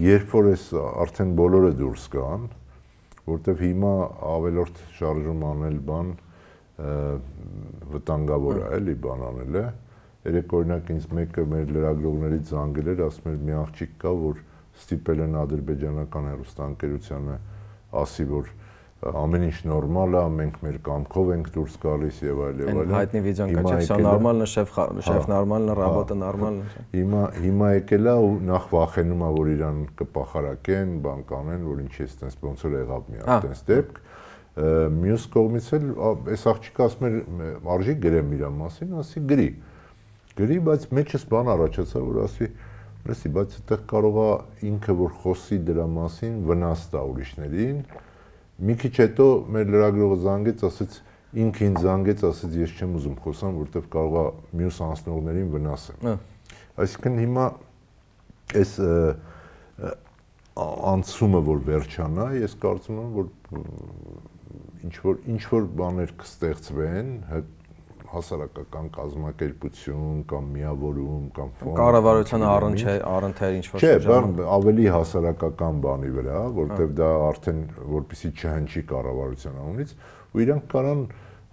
երբ որ այս արդեն բոլորը դուրս գան, որտեվ հիմա ավելորդ շարժում անել բան վտանգավոր է, էլի բան անելը։ Երեք օրինակ ինձ մեկը մեր լրագրողներից զանգել էր, ասում էր մի աղջիկ կա, որ ստիպել են ադրբեջանական հեռուստաընկերությանը ասի, որ ամեն ինչ նորմալ է, մենք մեր կամքով ենք դուրս գալիս եւ այլ եւ այլ։ Հայտնի վիդեոն կա, չէ՞, նորմալ է, շեֆ շեֆ նորմալ է, ռաբոտը նորմալ է։ Հիմա հիմա եկել է ու նախ վախենում է, որ իրան կփախարակեն, բան կանեն, որ ինչի է այդպես ոնց որ եղավ մի հատ այդպես դեպք։ Մյուս կողմից էլ այս աղջիկը ասում էր արժի գրեմ իր մասին, ասի գրի։ Գրի, բայց մեջս բան առաջացա, որ ասի լսի, բայց այդտեղ կարողա ինքը որ խոսի դրա մասին վնաս տա ուրիշներին, մի քիչ հետո մեր լրագրողը զանգեց, ասեց ինքը ինձ զանգեց, ասեց ես չեմ ուզում խոսամ, որովհետև կարողա մյուս անձնողներին վնասեմ։ հա։ Այսինքն հիմա այս անցումը որ վերջանա, ես կարծում եմ, որ ինչ որ ինչ որ բաներ կստեղծվեն, հասարակական կազմակերպություն կամ միավորում կամ ֆոնդ կառավարության առընթ առընթեր ինչ որ Չէ, բան ավելի հասարակական բանի վրա, որտեվ դա արդեն որպեսի չհնչի կառավարության անունից ու իրանք կարան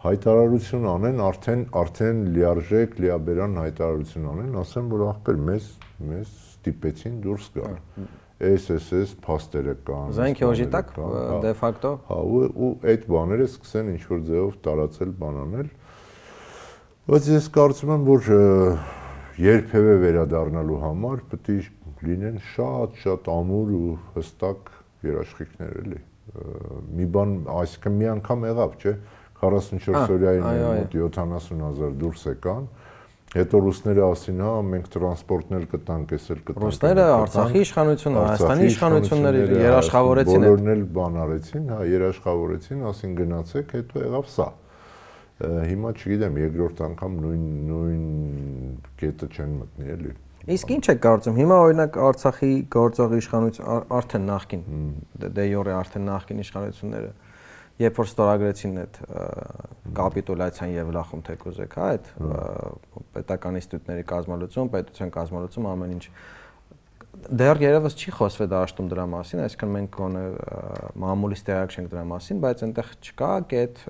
հայտարարություն անեն, արդեն արդեն լիարժեք, լիաբերան հայտարարություն անեն, ասեն, որ ախպեր մեզ մեզ ստիպեցին դուրս գալ։ SSS փաստերը կան։ Զենք օժի տակ դե ֆակտո։ Հա, ու այդ բաները սկսեն ինչ որ ձևով տարածել, բանանել Բայց ես կարծում եմ, որ երբևէ վերադառնալու համար պետք է լինեն շատ-շատ ամուր ու հստակ երաշխիքներ էլի։ Մի բան, այսինքն մի անգամ եղավ, չէ՞, 44 օրյայի մոտ 70000 դուրս եկան, հետո ռուսները ասին, հա, մենք տրանսպորտն էլ կտանք, էս էլ կտանք։ Ռուսները Արցախի իշխանությունը, Հայաստանի իշխանությունները երաշխավորեցին։ Բոլորն էլ բան արեցին, հա, երաշխավորեցին, ասին գնացեք, հետո եղավ սա հիմա չգիտեմ երկրորդ անգամ նույն նույն կետը չեն մտնի էլի Իսկ ինչ է կարծում հիմա օրինակ Արցախի գործող իշխանություն արդեն նախքին դե յորե արդեն նախքին իշխանությունները երբ որ ստորագրեցին այդ կապիտուլյացիան եւ լախում թեկուզեք, հա, այդ պետական ինստիտուտների կազմալուծում, պետության կազմալուծում ամեն ինչ դեռ երևս չի խոսվել դաշտում դրա մասին, այսինքն մենք գոնե մամուլից տեղյակ չենք դրա մասին, բայց այնտեղ չկա կետ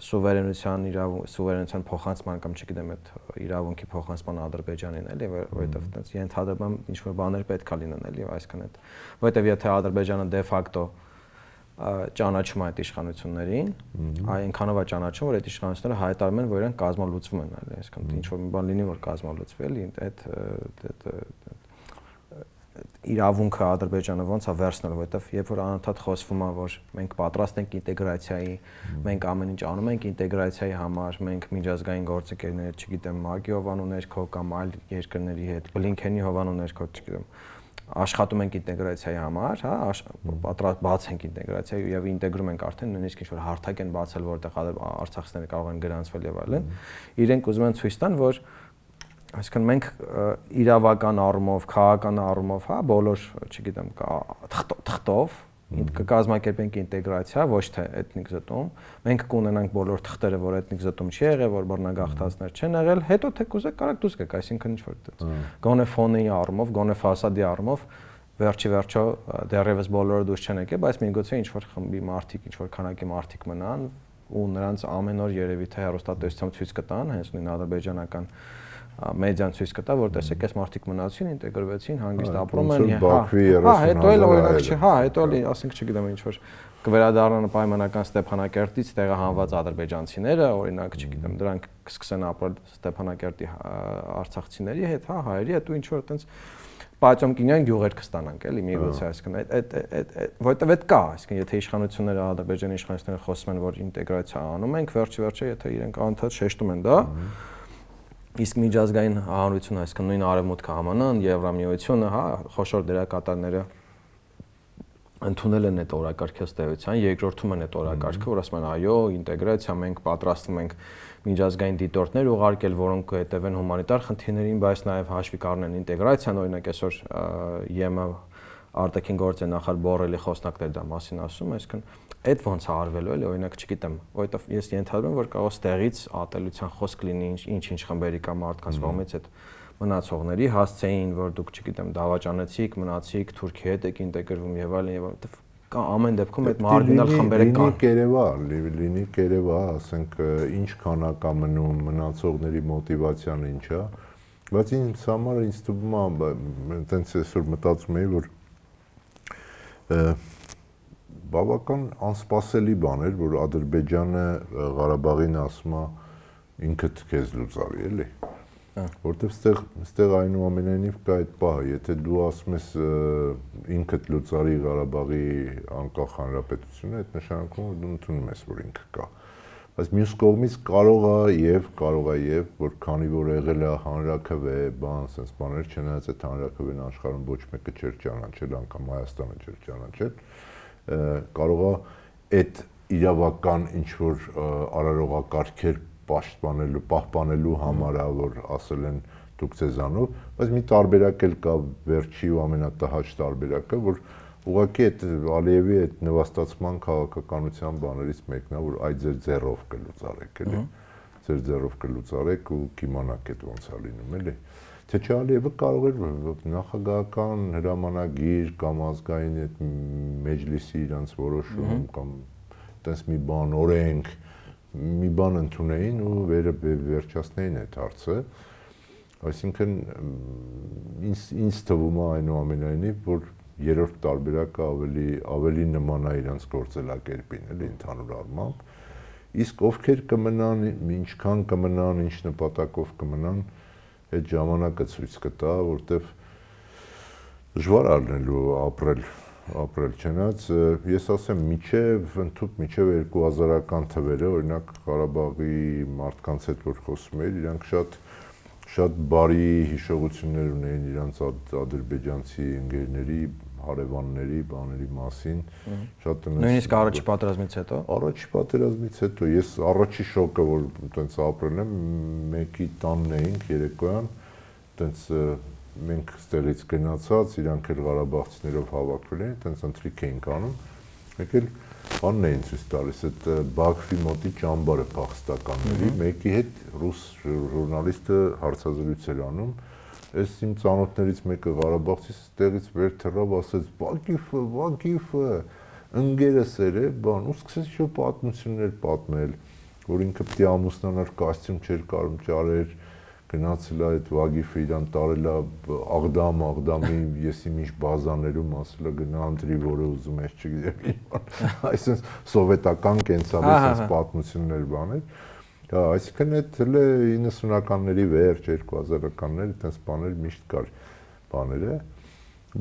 սուվերենության իրավունք սուվերենության փոխանցման կամ չգիտեմ այդ իրավունքի փոխանցման Ադրբեջանին էլի որովհետև այդպես ենթադրում ինչ որ բաներ պետքա լինեն էլի այսքան այդ որովհետև եթե Ադրբեջանը դե ֆակտո ճանաչում այդ իշխանություններին, այնքանով է ճանաչում, որ այդ իշխանությունները հայտարարում են, որ իրենք կազմալուծվում են, այլ այսինքն ինչ որ մի բան լինի, որ կազմալուծվի, էլի այդ այդ իրավունքը Ադրբեջանը ոնց է վերցնել, որովհետև երբ որ անընդհատ խոսվում է, որ մենք պատրաստ ենք ինտեգրացիայի, մենք ամեն ինչ անում ենք ինտեգրացիայի համար, մենք միջազգային գործընկերներ, չգիտեմ, Մագի Հովանու ներքո կամ այլ երկրների հետ, Բլինքենի Հովանու ներքո, չգիտեմ, աշխատում ենք ինտեգրացիայի համար, հա, պատրաստ բաց ենք ինտեգրացիայի եւ ինտեգրում ենք արդեն նույնիսկ ինչ որ հարթակ են բացել, որտեղ արցախցիները կարող են գրանցվել եւ այլն։ Իրենք ուզում են ցույց տան, որ Այսինքն մենք իրավական առումով, քաղաքական առումով, հա, բոլոր, չգիտեմ, թղթով կկազմակերպենք ինտեգրացիա, ոչ թե էթնիկ զտում։ Մենք կունենանք բոլոր թղթերը, որ էթնիկ զտում չի եղել, որ բռնագաղթածներ չեն եղել, հետո թե կուզեք կարակ դուս գեք, այսինքն ինչ որ դից։ Գոնե ֆոնի առումով, գոնե ֆասադի առումով վերջի վերջո դեռևս բոլորը դուրս չեն եկել, բայց միգուցե ինչ որ խմբի մարդիկ, ինչ որ քանակի մարդիկ մնան, ու նրանց ամեն օր երևի թե հեռուստատեսությամբ ցույց կտան, հենց նույն ադրբեջանական մեդիան ցույց կտա, որ տեսեք, այս մարդիկ մնացին, ինտեգրվեցին, հանգիստ ապրում են, հա, հա, հետո էլ օրինակ չի, հա, հետո էլ ասենք չգիտեմ ինչ որ կվերադառնան պայմանական Ստեփանակերտից տեղահանված ադրբեջանցիները, օրինակ, չգիտեմ, դրանք կսկսեն ապրել Ստեփանակերտի արցախցիների հետ, հա, հայերի հետ ու ինչ որ այտենց Պաճոմկինյան գյուղեր կստանանք, էլի միգուցե, այսինքն այդ այդ որտեվ այդ կա, այսինքն եթե իշխանությունները Ադրբեջանի իշխանությունները խոսում են, որ ինտեգրացիա անում ենք, վերջի վերջը եթե իրենք անդադ շեշտում են դա, իսկ միջազգային հանրությունը, այսինքն նույն արևմուտքը ԱՄՆ-ն, Եվրամիությունը, հա, խոշոր դերակատարները ընդունել են այդ օրակարգի ըստեյության, երկրորդում են այդ օրակարգը, որ ասում են այո, ինտեգրացիա մենք պատրաստվում ենք միջազգային դիտորդներ ուղարկել, որոնք հետևեն հումանիտար խնդիրներին, բայց նաև հաշվի կառնեն ինտեգրացիան, օրինակ այսօր ԵՄ արտաքին գործի նախարար Բորելի խոսնակներ դա մասին ասում, այսինքն այդ ոնց է արվելու էլի, օրինակ չգիտեմ, որովհետև ես ենթադրում որ կարող ստեղից ատելության խոսք լինի ինչ-ինչ խմբերի կամ մարդկանց կողմից այդ մնացողների հասցեին, որ դուք չգիտեմ, դավաճանեցիք, մնացիք, Թուրքիա հետ եք ինտեգրվում եւ այլն եւ այլն ամեն դեպքում այդ մարգինալ խմբերը կան։ Լինի Կերևա, լինի Կերևա, ասենք ինչ քանակ է մնում, մնացողների մոտիվացիան ինչ է, բայց ինձ համար ինձ թվում է, այտենց այսօր մտածում եի, որ բավական անսպասելի բան էր, որ Ադրբեջանը Ղարաբաղին ասում է ինքդ քեզ լուծարի, էլի։ Որտեվ ստեղ ստեղ այնուամենայնիվ կա այդ պահը, եթե դու ասում ես ինքդ լուծարի Ղարաբաղի անկախ հանրապետությունը, այդ նշանակում որ դու ընդունում ես, որ ինքը կա։ Բայց մյուս կողմից կարող է եւ կարող է եւ որ քանի որ եղել է հանրակրվե, բան, sense բաներ չնայած այդ հանրակրվեն աշխարհում ոչ մեկը չէր ճանաչել, անգամ Հայաստանը չէր ճանաչել, կարող է այդ իրավական ինչ որ արարողակարգեր պաշտպանելու, պահպանելու համար է, որ ասել են դուք ցեզանով, բայց մի տարբերակ էլ կա վերջի ու ամենատհաճ տարբերակը, որ ուղղակի այդ Ալիևի այդ նվաստացման քաղաքականության բաներից մեկն է, որ այ ձեր ձեռով կլուծարեք, էլի։ Ձեր ձեռով կլուծարեք ու կիմանաք այդ ոնց է լինում, էլի։ Թե չէ Ալիևը կարող էր նախագահական հրամանագիր կամ ազգային այդ մեջլիսի իրանց որոշում կամ տես մի բան օրենք մի բան ընդունեին ու վերը վերջացնեին այդ հարցը այսինքն ինձ ինձ թվում է այնուամենայնիվ որ երրորդ տարբերակը ավելի ավելի նման է իրանց գործելակերպին էլի ընդհանուր առմամբ իսկ ովքեր կմնան ինչքան կմնան ինչ նպատակով կմնան այդ ժամանակը ցույց կտա որտեվ դժվար առնելու ապրել ապրել չնայած ես ասեմ միջև ընդཐུպ միջև 2000-ական թվերը օրինակ Ղարաբաղի մարդկանց հետ որ խոսում էր իրանք շատ շատ բարի հիշողություններ ունեին իրանց ադրբեջանցի ընկերների հարևանների, բաների մասին, շատ նույնիսկ առաջի պատերազմից հետո։ Առաջի պատերազմից հետո ես առաջի շոկը, որ այտենց ապրել եմ, մեկի տանն էինք երեկոյան, այտենց մենք ստեղից գնացած, իրանք էլ Ղարաբաղցիներով հավաքվել էին, տենց ընտրիկ էինք անում։ Եկել բանն էին ցույց տալիս, այդ Բաքվի մոտի ճամբարը փախստականների, մեկի հետ ռուս ժուրնալիստը հարցազրույց էր անում։ Այս իմ ծանոթներից մեկը Ղարաբաղցի ստեղից վեր թռավ, ասեց. «Վագիֆը, Վագիֆը» ընկերս էր, բան, ու սկսեց շո պատմություններ պատմել, որ ինքը պիտի ամուսնանար, կոստյում չէր կարում ճարեր, գնացել է այդ Վագիֆը իրան տարել է Աղդամ, Աղդամի եսի միշտ բազաներում ասել է գնա ընտրի, որը ուզում ես, չգիտեմ ինչ բան։ Այսինքն սովետական կենսալի sense պատմություններ բաներ։ Հա, այսինքն այդ հələ 90-ականների վերջ, 2000-ականների այդպես բաներ միշտ կար բաները,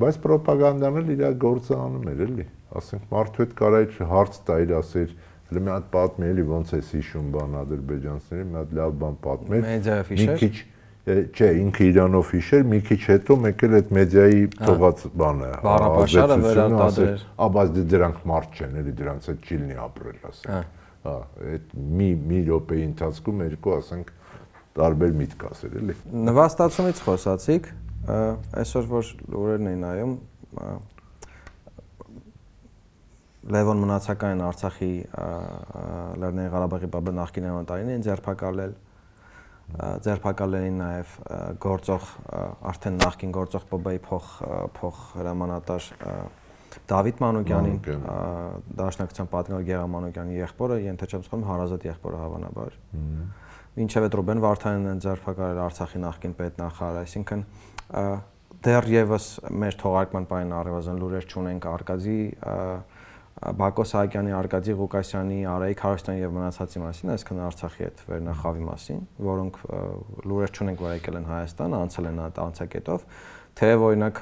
բայց ռոպագանդան էլ իր գործը անում էր էլի։ Ասենք մարդու հետ կարա հարց տայր ասեր, Հələ մի հատ պատմի էլի ոնց է հիշում բան ադրբեջանցիների, մի հատ լավ բան պատմել։ Մեդիայով հիշեր։ Մի քիչ չէ, ինքը Իրանով հիշեր, մի քիչ հետո մեկ էլ այդ մեդիայի թողած բանը։ Բառապաշարը վերարտադրեր։ Ա, բայց դե դրանք մարդ չեն, էլի դրանց հետ ճիլնի ապրել, ասենք։ Հա, այդ մի մի րոպեի ընթացքում երկու, ասենք, տարբեր միտք ասել, էլի։ Նվաստացումից խոսացիք, այսօր որ լուրերն էին նայում, Լևոն մնացական Արցախի Լեռնային Ղարաբաղի բաբը նախկին անտարին են ձերբակալել էին նաև գործող արդեն նախկին գործող ՊԲ-ի փոխ փոխ հրամանատար Դավիթ Մանուկյանին, Մանուկյան։ Դաշնակցության պատգամավոր Գեգամ Մանուկյանի եղբորը, ենթադրեմ սխալվում հարազատ եղբորը հավանաբար։ Մինչև այդ Ռուբեն Վարդանյանն են ձերբակալել Արցախի նախկին պետնախարար, այսինքն դեռևս մեր թողարկման պայն առևազան լուրեր չունենք Արկադի Բակո Սահակյանի, Արկադի Ղուկասյանի, Արայիկ Հարստյանի եւ մնացածի մասին, այսինքն Արցախի հետ վերնախավի մասին, որոնք լուրեր չունենք, որ եկել են Հայաստան, անցել են այդ անցակետով, թե օրինակ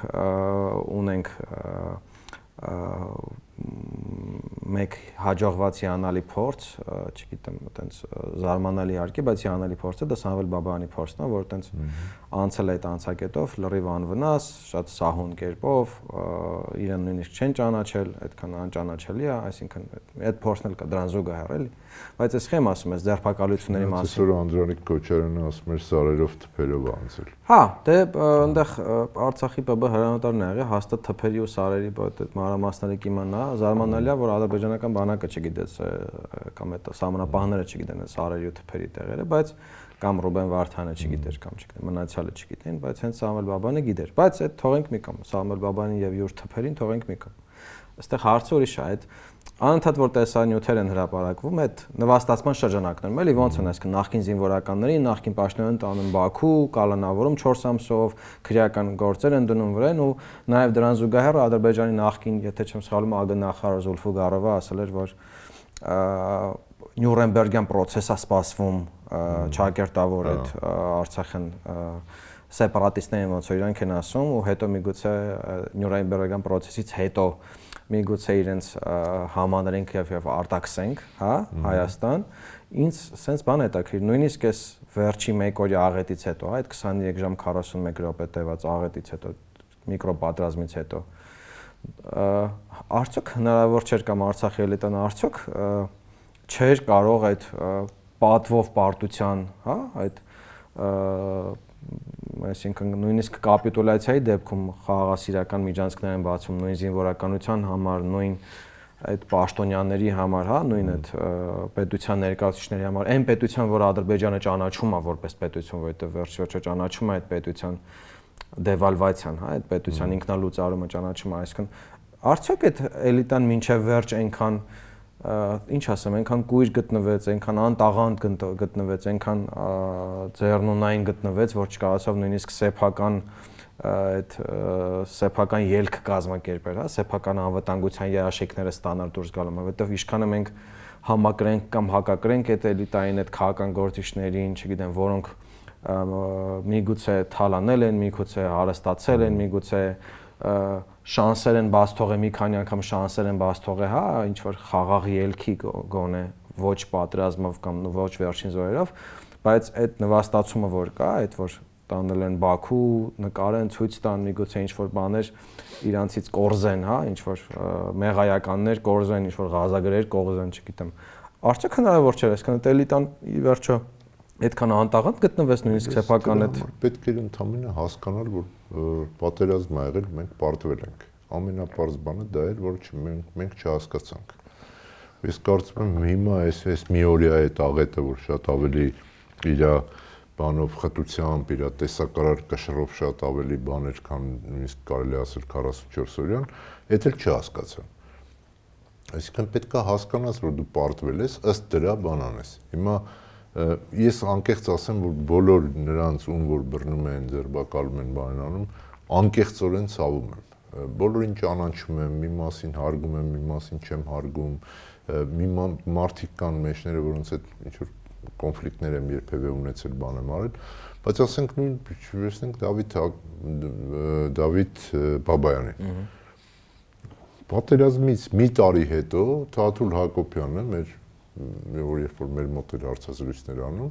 ունենք ա, Oh. Մեկ հաջողված հիանալի փորձ, չգիտեմ, այտենց զարմանալի իհարկե, բայց հիանալի փորձը դա Սամվել Բաբայանի փորձն է, որ այտենց անցել է այդ անցակետով լրիվ անվնաս, շատ սահուն կերպով, իրեն նույնիսկ չեն ճանաչել, այդքան անճանաչելի է, այսինքն այդ փորձն էլ կա դրան զուգահեռ էլի։ Բայց այս խեմ ասում ես ձերբակալությունների մասին։ Այսօր Անդրանիկ Քոչարյանը ասում էր սարերով թփերով անցել։ Հա, դե այնտեղ Արցախի ՊԲ հրանոթարն ա եղել հաստատ թփերի ու սարերի այդ մանրամասների կիմանա, զարմանալի է, որ ադրբեջանական բանակը չգիտես կամ այդ սահմանապահները չգիտեն այդ սարերի ու թփերի տեղերը, բայց կամ Ռուբեն Վարդանը չգիտեր կամ չգիտեմ, մնացյալը չգիտեն, բայց հենց Սամվել Բաբանը գիտեր։ Բայց այդ թողենք մի կողմ, Սամվել Բաբանին եւ յուր թփերին թողենք մի կողմ։ Այստեղ հարցը ուրիշ է, այդ անընդհատ որ տեսանյութեր են հրապարակվում այդ նվաստացման շրջանակներում, էլի ոնց են այսինքն նախկին զինվորականների, նախկին պաշտոնյան տանում Բաքու, կալանավորում 4 ամսով, քրեական գործեր են դնում վրան ու նաև դրան զուգահեռ Ադրբեջանի նախկին, եթե չեմ սխալվում, ԱԳ նախարար Զուլֆուգարովը ասել էր, որ Նյուրնբերգյան process-ը սպասվում ճակերտավոր այդ Արցախեն սեպարատիստներին ոնց որ իրանք են ասում ու հետո միգուցե Նյուրնբերգյան process-ից հետո միգուցե իրենց համաներենք եւ եւ արտաքսենք, հա, Հայաստան, ինձ սենց բան է տակիր, նույնիսկ այս վերջի 1 օրյա աղետից հետո, այդ 23 ժամ 41 րոպե տևած աղետից հետո, միկրոպատրազմից հետո, արդյոք հնարավոր չէր կամ Արցախի էլիտան արդյոք չէր կարող այդ պատվով պարտության, հա, այդ այսինքն նույնիսկ կապիտուլյացիայի դեպքում խաղաղասիրական միջանցքներ են բացում նույն զինվորականության համար, նույն այդ պաշտոնյաների համար, հա, նույն այդ պետության ներկայացուցիչների համար, այն պետության, որ Ադրբեջանը ճանաչում է որպես պետություն, որովհետև վերջ-վերջը ճանաչում է այդ պետության դեվալվացիան, հա, այդ պետության ինքնալուծարումը ճանաչում է, այսինքն արդյոք այդ էլիտան մինչև վերջ այնքան ինչ ասեմ, այնքան կույր գտնվեց, այնքան անտաղանդ գտնվեց, այնքան ձեռնունային գտնվեց, որ չկարողացավ նույնիսկ սեփական այդ սեփական ելք կազմակերպել, հա, սեփական անվտանգության երաշխիքները ստանալ դուրս գալու, որովհետև ինչքանը մենք համակրենք կամ հակակրենք այդ էլիտային այդ քաղաքական գործիչներին, չգիտեմ, որոնք միգուցե թալանել են, միգուցե հարստացել են, միգուցե շանսեր են բաց թողել մի քանի անգամ շանսեր են բաց թողել, հա, ինչ որ խաղաղ ելքի գոնե ոչ պատրազմով կամ ոչ վերջին զորերով, բայց այդ նվաստացումը որ կա, այդ որ տանել են Բաքու, նկարեն, ցույց տան միգուցե ինչ որ բաներ իրանցից կորզեն, հա, ինչ որ մեղայականներ կորզեն, ինչ որ գազագրեր կորզեն, չգիտեմ։ Արդյոք հնարավոր չէ, այսքան էլիտան ի վերջո այդքան անտաղանդ գտնվես նույնիսկ սեփական այդ պետք է ընդամենը հասկանալ որ պատերազմ ա եղել մենք պարտվել ենք ամենապարզ բանը դա էր որ մենք մենք չհասկացանք ես կարծում եմ հիմա այս այս մի օրյա այդ աղետը որ շատ ավելի իր բանով խտությամբ իր տեսակարար կշռով շատ ավելի բաներ քան նույնիսկ կարելի ասել 44 օրյան դա էլ չհասկացան այսինքն պետքա հասկանաս որ դու պարտվել ես ըստ դրա բանանես հիմա ես անկեղծ ասեմ, որ բոլոր նրանց, ում որ բռնում են, ձերբակալում են, բանանում, անկեղծորեն ցավում եմ։ Բոլորին ճանաչում եմ, մի մասին հարգում եմ, մի մասին չեմ հարգում, մի մարդիկ կան մեջները, որոնց հետ ինչ որ կոնֆլիկտներ եմ երբևէ ունեցել, բան եմ արել, բայց ասենք նույն վերցնենք Դավիթ Դավիթ Բաբայանի։ Պատերազմից մի տարի հետո Թաթուլ Հակոբյանը մեր մի որ երբ որ մեր մոտ էր հարցազրույցներ անում,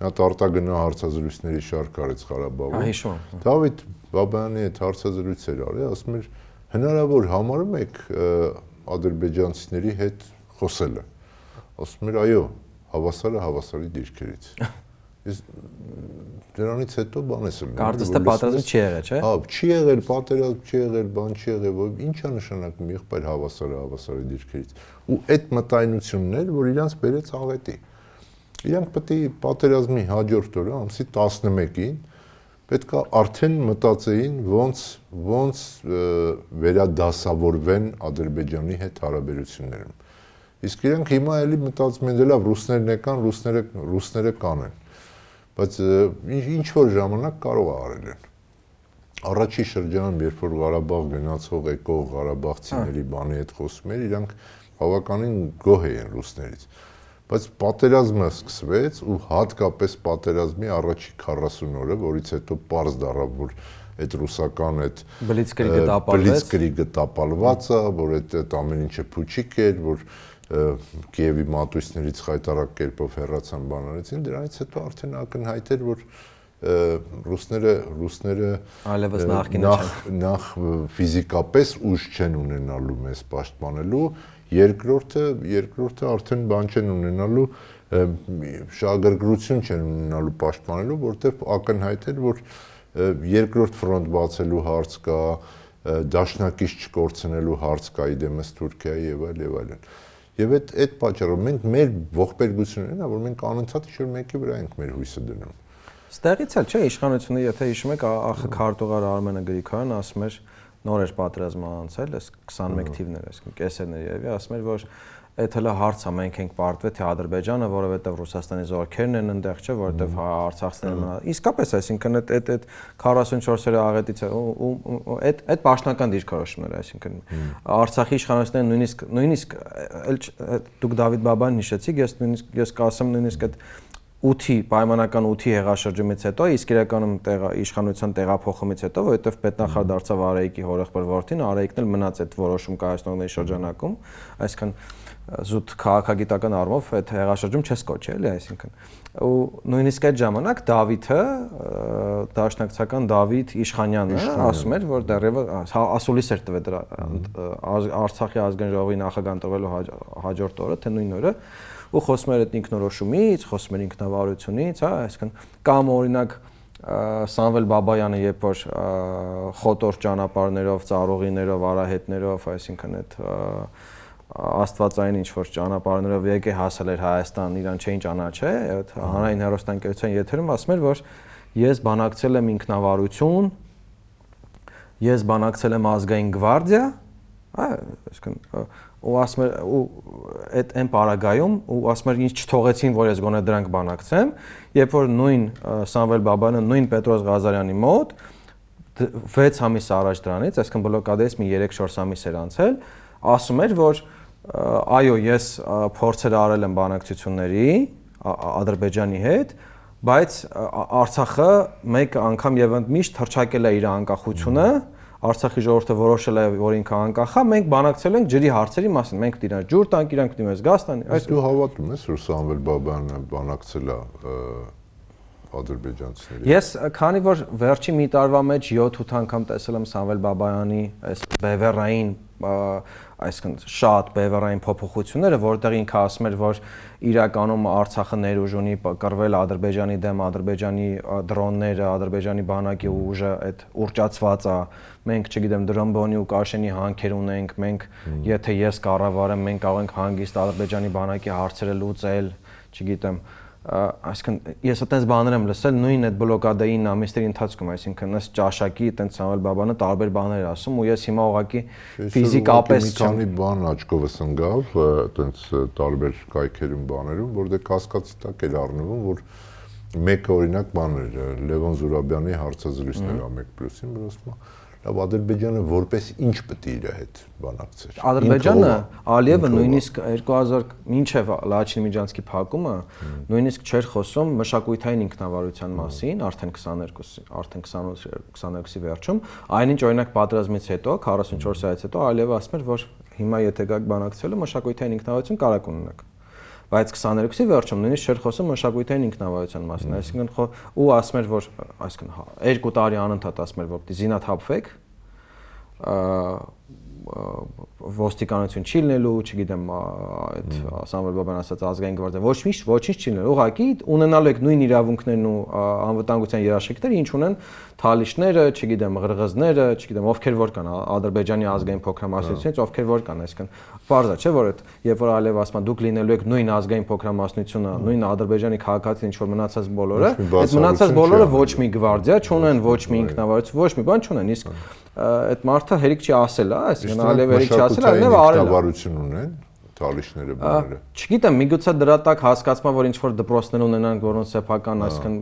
մի հատ արտագնա հարցազրույցների շարք արեց Ղարաբաղում։ Հիշում։ Դավիթ Բաբայանի հետ հարցազրույցեր արի, ասում էր հնարավոր համարում եք ադրբեջանցիների հետ խոսելը։ Ասում էր այո, հավասարը հավասարի դիրքերից։ [LAUGHS] Ես դրանից հետո բան ելնում։ Կարծես թե պատերազմ չի եղել, չէ՞։ Հա, չի եղել, պատերազմ չի եղել, բան չի եղել, որ ի՞նչ է նշանակում եղբայր հավասարը հավասարի դիրքերից։ Ու այդ մտայնությունն էր, որ իրանց բերեց աղետի։ Իրանք պետք է պատերազմի հաջորդ օրը ամսի 11-ին պետքա արդեն մտածեին ոնց ոնց վերադասավորվեն Ադրբեջանի հետ հարաբերություններում։ Իսկ իրենք հիմա էլի մտածում են դե լավ ռուսներն եկան, ռուսները ռուսները կանեն։ Բայց ինչ որ ժամանակ կարող է արել են առաջի շրջանում, երբ որ Ղարաբաղ գնացող եկող Ղարաբաղցիների բանի հետ խոսում էր, իրանք բավականին գոհ էին ռուսներից։ Բայց պատերազմը սկսվեց ու հատկապես պատերազմի առաջի 40 օրը, որից հետո པարզ դարավ, որ այդ ռուսական այդ բլիցկրիգը տապալվեց, բլիցկրիգը տապալված է, որ այդ այդ ամեն ինչը փուչիկ էր, որ Կիևի մատույցներից խայտարակ կերպով հեռացան բանալեցին, դրանից հետո արդեն ակնհայտ էր, որ ռուսները ռուսները այլևս նախկինը չեն նախ ֆիզիկապես ուժ չեն ունենալու մեզ պաշտպանելու երկրորդը երկրորդը արդեն բան չեն ունենալու շահագրգռություն չեն ունենալու պաշտպանելու որտեվ ակնհայտ էր որ երկրորդ ֆրոնտ բացելու հարց կա դաշնակից չկորցնելու հարց կա իդեմս Թուրքիայի եւ այլ եւ այլն եւ այդ այդ պատճառով մենք մեր ողբերգությունն է որ մենք անընդհատ ինչ-որ մեկի վրա ենք մեր հույսը դնում Ստեղից էլ չէ իշխանությունը, եթե հիշում եք, ԱԽ քարտուղար Արմենը Գրիգորյան ասում էր նոր էր պատերազմը անցել, այս 21 թիվն էր, այսինքն կեսերն էր եւ ասում էր, որ այդ հələ հարց է մենք ենք պարտվել թե Ադրբեջանը, որովհետեւ Ռուսաստանի զորքերն են այնտեղ, չէ, որովհետեւ հա Արցախցիներն մնա։ Իսկապես, այսինքն այդ այդ այդ 44-րդ աղետից ու այդ այդ պաշտոնական դիրքորոշումներ, այսինքն Արցախի իշխանությունները նույնիսկ նույնիսկ դուք Դավիթ Բաբանին հիշեցիք, ես նույնիսկ ես կասեմ նույնիսկ այդ 8-ի պայմանական 8-ի հեղաշրջումից հետո, իսկ իրականում տեղա իշխանության տեղափոխումից հետո, որովհետև պետնախարար դարձավ Արայիկի հորեղբեր որդին, Արայիկն էլ մնաց այդ որոշում կայացնողների շրջանակում, այսինքն զուտ քաղաքագիտական առումով այդ հեղաշրջում չես կոչի, էլի, այսինքն ու նույնիսկ այդ ժամանակ Դավիթը դաշնակցական Դավիթ Իշխանյանն ասում էր, որ դեռևս հա, ասուլիս էր տվել դրա Արցախի ազգային ժողովի նախագահ տվելու հաջորդ օրը, թե նույն օրը ու խոսում էր այդ ինքնորոշումից, խոսում էր ինքնավարությունից, հա, այսինքն կամ օրինակ Սամվել Բաբայանը երբ որ խոտոր ճանապարհներով, ծառողիներով, արահետներով, այսինքն այդ աստվածային ինչ որ ճանապարհներով եկե հասել էր Հայաստան, իրան չէին ճանաչե, այդ հանրային հերոստանգերության եթերում ասում էր, որ ես բանակցել եմ ինքնավարություն, ես բանակցել եմ ազգային գվարդիա, հա, այսինքն ու ասում էր ու այդ այն պարագայում ու ասում էր ինչ չթողեցին որ ես գոնե դրանք բանակցեմ երբ որ նույն Սամվել Բաբանը նույն Պետրոս Ղազարյանի մոտ 6 ամիս առաջ դրանից այսինքն բլոկադից մի 3-4 ամիս էր անցել ասում էր որ այո ես փորձեր արել եմ բանակցությունների Ադրբեջանի հետ բայց Արցախը մեկ անգամ եւ ընդմիշտ հրճակել է իր անկախությունը Արցախի ժողովուրդը որոշել է, որ ինքը անկախ է, մենք բանակցել ենք ջրի հարցերի մասին։ Մենք դիրա ջուր տանք, իրանք դիմը գազ տան։ Այս դու հավատում ես, որ Սամվել Բաբանը բանակցել է ադրբեջանցիների։ Ես քանի որ վերջի մի տարվա մեջ 7-8 անգամ տեսել եմ Սամվել Բաբայանի այս բևեռային այսինքն շատ բևեռային փոփոխությունները, որտեղ ինքը ասում էր, որ իրականում Արցախը ներուժ ունի կռվել Ադրբեջանի դեմ, Ադրբեջանի դրոնները, Ադրբեջանի բանակի ուժը այդ ուրճացված է։ Մենք, չգիտեմ, դրոմբոնի ու Կաշենի հանքեր ունենք, մենք եթե ես կառավարեմ, մենք կարող ենք հանգիստ Ադրբեջանի բանակի հարցերը լուծել, չգիտեմ, այսինքն ես այտենց բաներ եմ լսել նույն այդ բլոկադայի 9 ամիսների ընթացքում, այսինքն ըստ ճաշակի այտենց Սամվել Բաբանը տարբեր բաներ ասում ու ես հիմա ուղղակի ֆիզիկապես մի բան աչքովս ընկավ, այտենց տարբեր կայքերում բաներում, որտեղ կասկածի տակ էր առնվում, որ մեկը օրինակ բաներ Լևոն Զուրաբյանի հարցազրույցներ ա 1+-ին, որ ասում է լավ Ադրբեջանը որպես ինչ պետք է իր հետ բանակցեր։ Ադրբեջանը Ալիևը նույնիսկ 2000 մինչև Լաչինի Միջանցքի փակումը նույնիսկ չէր խոսում մշակութային ինքնավարության մասին, արդեն 22 արդեն 22-ի վերջում, այնինչ օրինակ պատերազմից հետո 44 տարից հետո Ալիևը ասում էր, որ հիմա եթե գաք բանակցելու մշակութային ինքնավարություն կարող ունենաք բայց 22-ի վերջում նույնիսկ չէր խոսում մշակութային ինքնավարության մասին, այսինքն ու ասում էր որ այսինքն հա, երկու տարի անընդհատ ասում էր որ զինաթափվեք ոստիկանություն չի լինելու, չգիտեմ, այդ Սամվել Բաբան ասած ազգային գվարդիա, ոչ մի ոչինչ չի լինելու։ Ուղղակի ունենալու եք նույն իրավունքներն ու անվտանգության երաշխիքները, ինչ ունեն թալիշները, չգիտեմ, ղրղզները, չգիտեմ, ովքեր որ կան Ադրբեջանի ազգային փոքրամասնությունից, ովքեր որ կան, այսինքն բարձա չէ որ այդ երբ որ այլև ասում դուք լինելու եք նույն ազգային փոքրամասնությունը, նույն Ադրբեջանի քաղաքացին, ինչ որ մնացած բոլորը, այդ մնացած բոլորը ոչ մի գվարդիա չունեն, ոչ մի ինքնավարություն, ոչ մի բան չունեն, իսկ այդ մարդը հերիք չի ասել, այսինքն այլև հերիք չի ասել, այլև արել։ Ինքնավարություն ունեն տալիշները բաները։ Չգիտեմ, միգուցե դրա տակ հասկացма, որ ինչ որ դպրոցներ ունենան, որոնց սեփական, այսինքն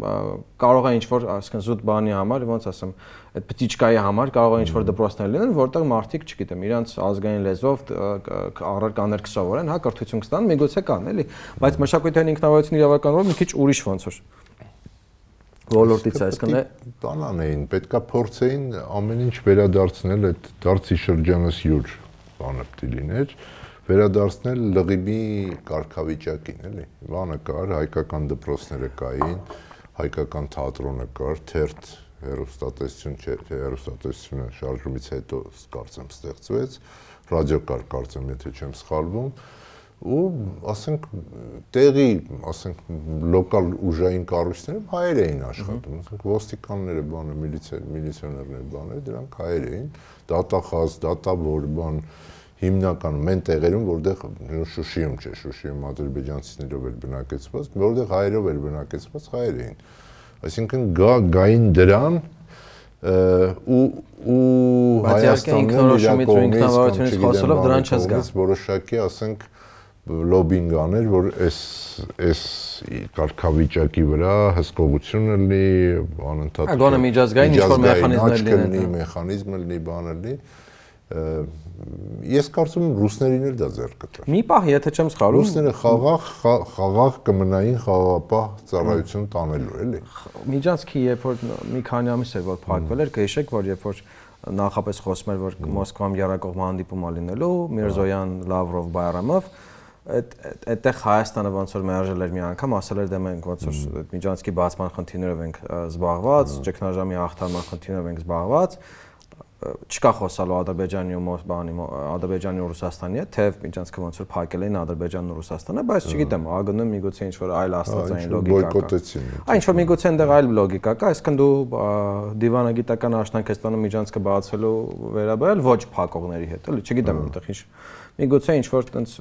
կարող է ինչ որ, այսինքն զուտ բանի համար, ոնց ասեմ, այդ պտիչկայի համար կարող է ինչ որ դպրոցներ լինեն, որտեղ մարդիկ, չգիտեմ, իրանց ազգային լեզվով առարկաներ կսովորեն, հա, կրթություն կստան, միգուցե կան, էլի, բայց մշակութային ինքնավարություն իրավականորեն մի քիչ ուրիշ ոնց որ ոլորտից այսքան է տանան էին պետքա փորձեին ամեն ինչ վերադարձնել այդ դարձի շրջանս յուր բանը պիտի լիներ վերադարձնել լղիբի կարգավիճակին էլի բանը կար հայկական դպրոցները կային հայկական թատրոնը կար թերթ հերոստատեսություն չէ հերոստատեսությունը շարժումից հետո կարծեմ ստեղծվեց ռադիո կար կարծեմ եթե չեմ սխալվում ու ասենք տեղի, ասենք լոկալ ուժային կառույցները հայեր էին աշխատում, ասենք ոստիկանները, բանը, միլիցիոներները, բաները, դրանք հայեր էին, դատախազ, դատավոր, բան, հիմնականում մեն տեղերում, որտեղ Շուշիում չէ, Շուշիում ադրբեջանցիներով էր բնակեցված, որտեղ հայերով էր բնակեցված, հայեր էին։ Այսինքն գա գային դրան ու ու Հայաստանի ինքնորոշումից ու ինքնավարությունից խոսելով դրան չզգա։ Որոշակի, ասենք, լոբինգ աներ, որ այս այս կարգավիճակի վրա հսկողությունը լինի, անընդհատ Ագոնը միջազգային ինչ-որ մեխանիզմներ լինեն, մեխանիզմ լինի, բանը լինի ես կարծում եմ ռուսներին էլ դա ձեռ կտար։ Մի պահ, եթե չեմ սխալվում, ռուսները խաղաղ խաղաղ կմնային խաղապահ ծառայություն տանելու, էլի։ Միջանցքի երբ որ մի քանի ամիս էր որ փակվել էր, կհիշեք, որ երբ որ նախապես խոսում էր որ Մոսկվայում երակողմ հանդիպում ա լինելու Միրզոյան, Լավրով, Բայրամով, այդ այդտեղ Հայաստանը ոնց որ մերժել էր մի անգամ, ասել էր դե մենք ոնց որ այդ միջանցքի բացման խնդիրներով ենք զբաղված, ճգնաժամի հաղթարման խնդիրներով ենք զբաղված, չկա խոսալու Ադրբեջանի ու բանի Ադրբեջանի ու Ռուսաստանի հետ, թեև միջանցքը ոնց որ փակել էին Ադրբեջանն ու Ռուսաստանը, բայց չգիտեմ, ԱԳՆ-ը միգուցե ինչ որ այլ աստվածային լոգիկա կա։ Այն ինչ որ միգուցե այնտեղ այլ լոգիկա կա, այսինքն դու դիվանագիտական աշնանք ես տանում միջանցքը բացելու վերաբերել ոչ փակողների հետ, էլի, չգիտեմ այնտեղ ինչ միգուցե ինչ որ տենց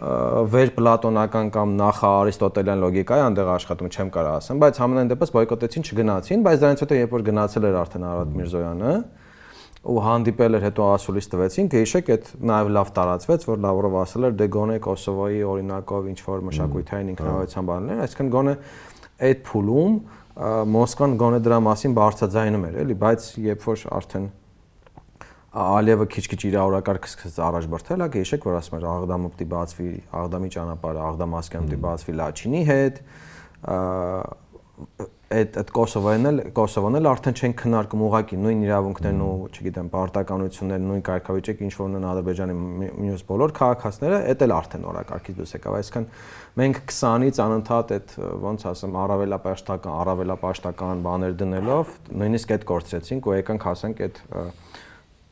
վերպլատոնական կամ նախա արիստոտելյան լոգիկա է այնտեղ աշխատում, չեմ կարող ասեմ, բայց համենայն դեպս բոյկոտեցին, չգնացին, բայց դրանից հետո երբ որ գնացել էր արդեն Արադ Միրզոյանը, ու հանդիպել էր հետո ասուլիս տվեցին, գեշեք այդ նաև լավ տարածվեց, որ Լավրով ասել էր դե գոնե Կոսովոյի օրինակով ինչ որ մշակութային ինքնավարության բաներ, այսինքն գոնե այդ փուլում Մոսկվան գոնե դրա մասին բարձրաձայնում էր, էլի, բայց երբ որ արդեն Ալիևը քիչ-քիչ իր օրակարգը սկսեց առաջ բրթել, ակե հիշեք, որ ասում էր Աղդամը պիտի բացվի, Աղդամի ճանապարհը Աղդամասկյան պիտի բացվի Լաչինի հետ, այդ այդ Կոսովոն էլ Կոսովոն էլ արդեն չեն քննարկում ուղակի նույն իրավունքներն ու, չգիտեմ, պարտականությունները, նույն կարգավիճակը, ինչ որ ունեն Ադրբեջանի մյուս բոլոր քաղաքացիները, այդ էլ արդեն օրակարգից դուրս եկավ։ Այսինքն մենք 20-ից անընդհատ այդ ոնց ասեմ, առավելապաշտական, առավելապաշտական բաներ դնելով նույնիսկ այդ կորցրեցինք ու եկանք հասանք այդ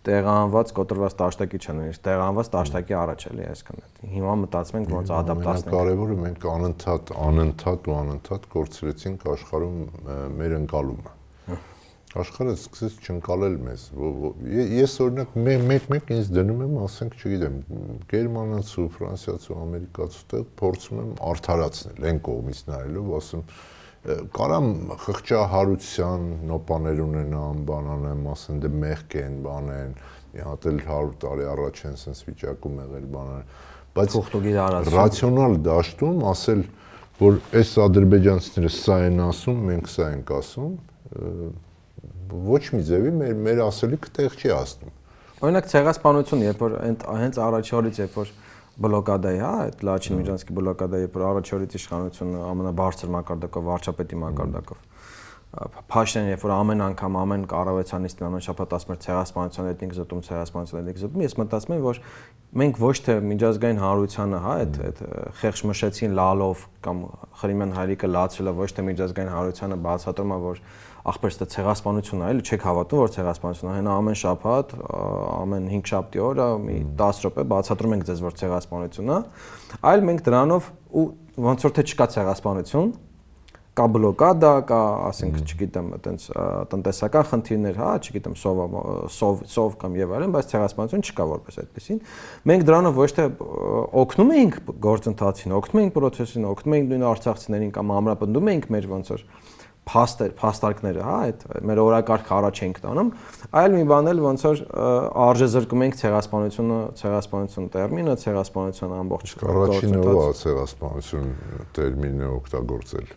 տեղանված կոտրված տաշտակի չեն, նույնիսկ տեղանված տաշտակի առաջ էլի այսքան։ Հիմա մտածում ենք ոնց ադապտացնենք։ Կարևորը մենք անընդհատ, անընդհատ ու անընդհատ կորցրեցինք աշխարհում մեր ընկալումը։ Աշխարհը սկսեց չընկալել մեզ։ Ես օրինակ մեկ-մեկ ինձ դնում եմ, ասենք, չգիտեմ, գերմանացու, ֆրանսիացու, ամերիկացու տեղ փորձում եմ արդարացնել այն կողմից նայելով, ասում եմ կարամ խղճահարության նոպաներ ունենամ, բան անեմ, ասեն դե մեղք են, բան են, մի հատ էլ 100 տարի առաջ են sense վիճակում եղել բաներ, բայց փոխտուգիր արած ռացիոնալ դաշտում ասել, որ այս ադրբեջանցիները սա են ասում, մենք սա ենք ասում, ոչ մի ձևի մեր մեր ասելիքը տեղ չի ասնում։ Օրինակ ցեղասպանություն, երբ որ հենց առաջ օրից երբ որ բլոկադայի, հա, այդ Լաչին Միջանցկի բլոկադայի, որ առաջ օրից իշխանությունը ամենաբարձր մակարդակով, վարչապետի մակարդակով Փաշտեն երբ որ ամեն անգամ ամեն կառավարությանից ամեն շաբաթ ասում էր ցեղասպանության էթնիկ զտում, ցեղասպանության էթնիկ զտում, ես մտածում եմ, որ մենք ոչ թե միջազգային հանրությանը, հա, այդ այդ խեղճ մշեցին լալով կամ Խրիմյան հայրիկը լացրելը ոչ թե միջազգային հանրությանը բացատրում է, որ ախպեր ստե ցեղասպանություն է, էլի չեք հավատում, որ ցեղասպանություն է։ Հենա ամեն շաբաթ, ամեն 5 շաբթի օրը մի 10 րոպե բացատրում ենք ձեզ, որ ցեղասպանություն է, այլ մենք դրանով ու ոնց որ թե չկա ցեղասպանություն, կա բլոկադա, կա, ասենք, չգիտեմ, այտենց տնտեսական խնդիրներ, հա, չգիտեմ, սով սով սով կամ եւ այլն, բայց ցեղասպանություն չկա որպես այդպեսին։ Մենք դրանով ոչ թե օգնում էինք գործընթացին, օգնում էինք process-ին, օգնում էինք նույն արցախցիներին կամ ամրապնդում էինք մեր ոնց որ փաստեր, փաստարկները, հա, այդ մեր օրակարգը առաջ ենք տանում, այլ մի բան էլ ոնց որ արժե զրկում ենք ցեղասպանությունը, ցեղասպանություն տերմինը, ցեղասպանության ամբողջ առաջինը ո՞ա ցեղասպանություն տերմինը օգտագործել։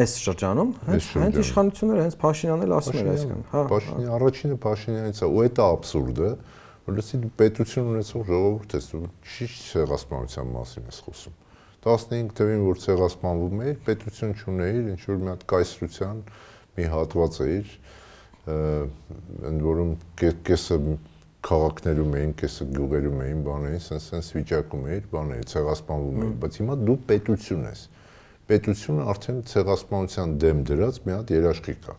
Այս շրջանում հենց իշխանությունները հենց Փաշինյանն էլ ասում էր այսքան, հա։ Փաշինյան առաջինը Փաշինյանից է, ու դա աբսուրդը, որ լսի պետություն ունեցող ժողովուրդ ես, չի ցեղասպանության մասին ես խոսում 15 թվին որ ցեղասպանվում էիր, պետություն չունեիր, ինչ որ մի հատ կայսրության մի հատված էիր, ընդ որում կեսը քաղաքներում էին, կեսը գյուղերում էին, բաներին, sense վիճակում էիր, բաների ցեղասպանվում էիր, բայց հիմա դու պետություն ես։ Պետությունը արդեն ցեղասպանության դեմ դրած մի հատ երաշխիք է։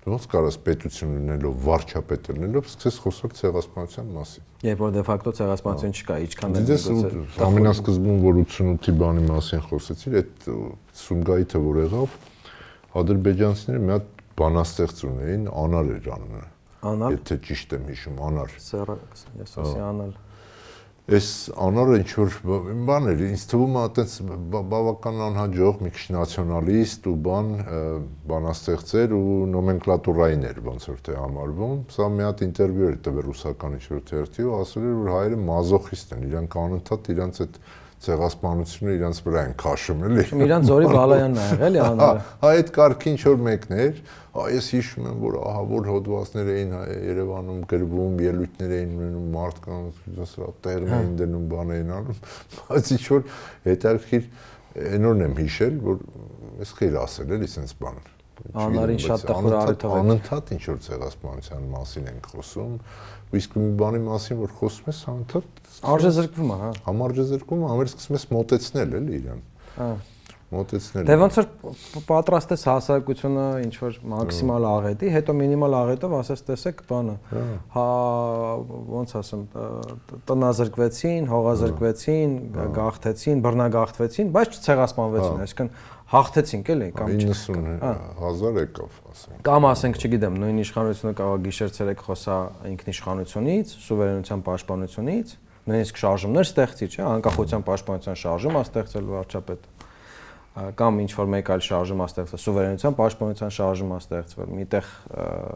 Ոնց կարաս պետություն լինելով, վարչապետ լինելով, սկսես խոսալ ցեղասպանության մասին։ Երբ որ դե ֆակտո ցեղասպանություն չկա, ինչքան է գուցե։ Ամենասկզբում որ 88-ի բանի մասին խոսեցիր, այդ Սումգայիթը որ եղավ, ադրբեջանցիները մի հատ բանաստեղծ ունեին, Անար էր անունը։ Անար։ Եթե ճիշտ եմ հիշում, Անար։ Սերը, ես ասի Անալ այս անորը ինչ որ բան էր, ինձ թվում է այտենց բավական անհաջող մի քիչ նացիոնալիստ ու բան բանաստեղծեր ու նոմենկլատուրային էր ոնց որ թե համարվում։ Սա մի հատ ինտերվյու էր տվել ռուսական ինչ որ թերթի ու ասել էր որ հայերը մազոխիստ են, իրանք անընդհատ իրանք այդ ցեղասպանությունը իրանց վրա են քաշում, էլի։ Իրանց զորի բալայանն ա եղել, անորը։ Հա, այդ կարգի ինչ որ մեկն էր, հա ես հիշում եմ, որ ահա որ հոդվածներ էին Երևանում գրվում, ելույթներ էին ունենում մարդկանց, սրա տեղն էին դնում, բան էին անում, բայց ինչ որ հետարքիր այնորն եմ հիշել, որ ես խիր ասել էլի sense բան։ Անարին շատ տխուր է։ Անընդհատ ինչ որ ցեղասպանության մասին ենք խոսում, իսկ մի բանի մասին որ խոսում ես, անընդհատ Արժե զրկվում է, հա։ Համարժե զրկվում է, ամեր սկսում ես մոտեցնել էլի իրան։ Հա մոտեցնել։ Դե ոնց որ պատրաստես հասարակությունը ինչ որ մաքսիմալ աղետի, հետո մինիմալ աղետով ասես տեսեք բանը։ Հա ոնց ասեմ, տնազրկվեցին, հողազրկվեցին, գաղթեցին, բռնագաղթվեցին, բայց չցեղասպանվեցին, այսինքն հաղթեցինք էլի կամ 90000 եկավ ասենք։ Կամ ասենք, չգիտեմ, նույն իշխանությունը կարող գիշեր ցերեկ խոսա ինքնիշխանությունից, սուվերենության պաշտպանությունից, նույնիսկ շարժումներ ստեղծի, չէ, անկախության պաշտպանության շարժում ա ստեղծել վարչապետը կամ ինչ որ մեկ այլ շարժում ա ստեղծվել, սուվերենության պաշտպանության շարժում ստեղծվել, միտեղ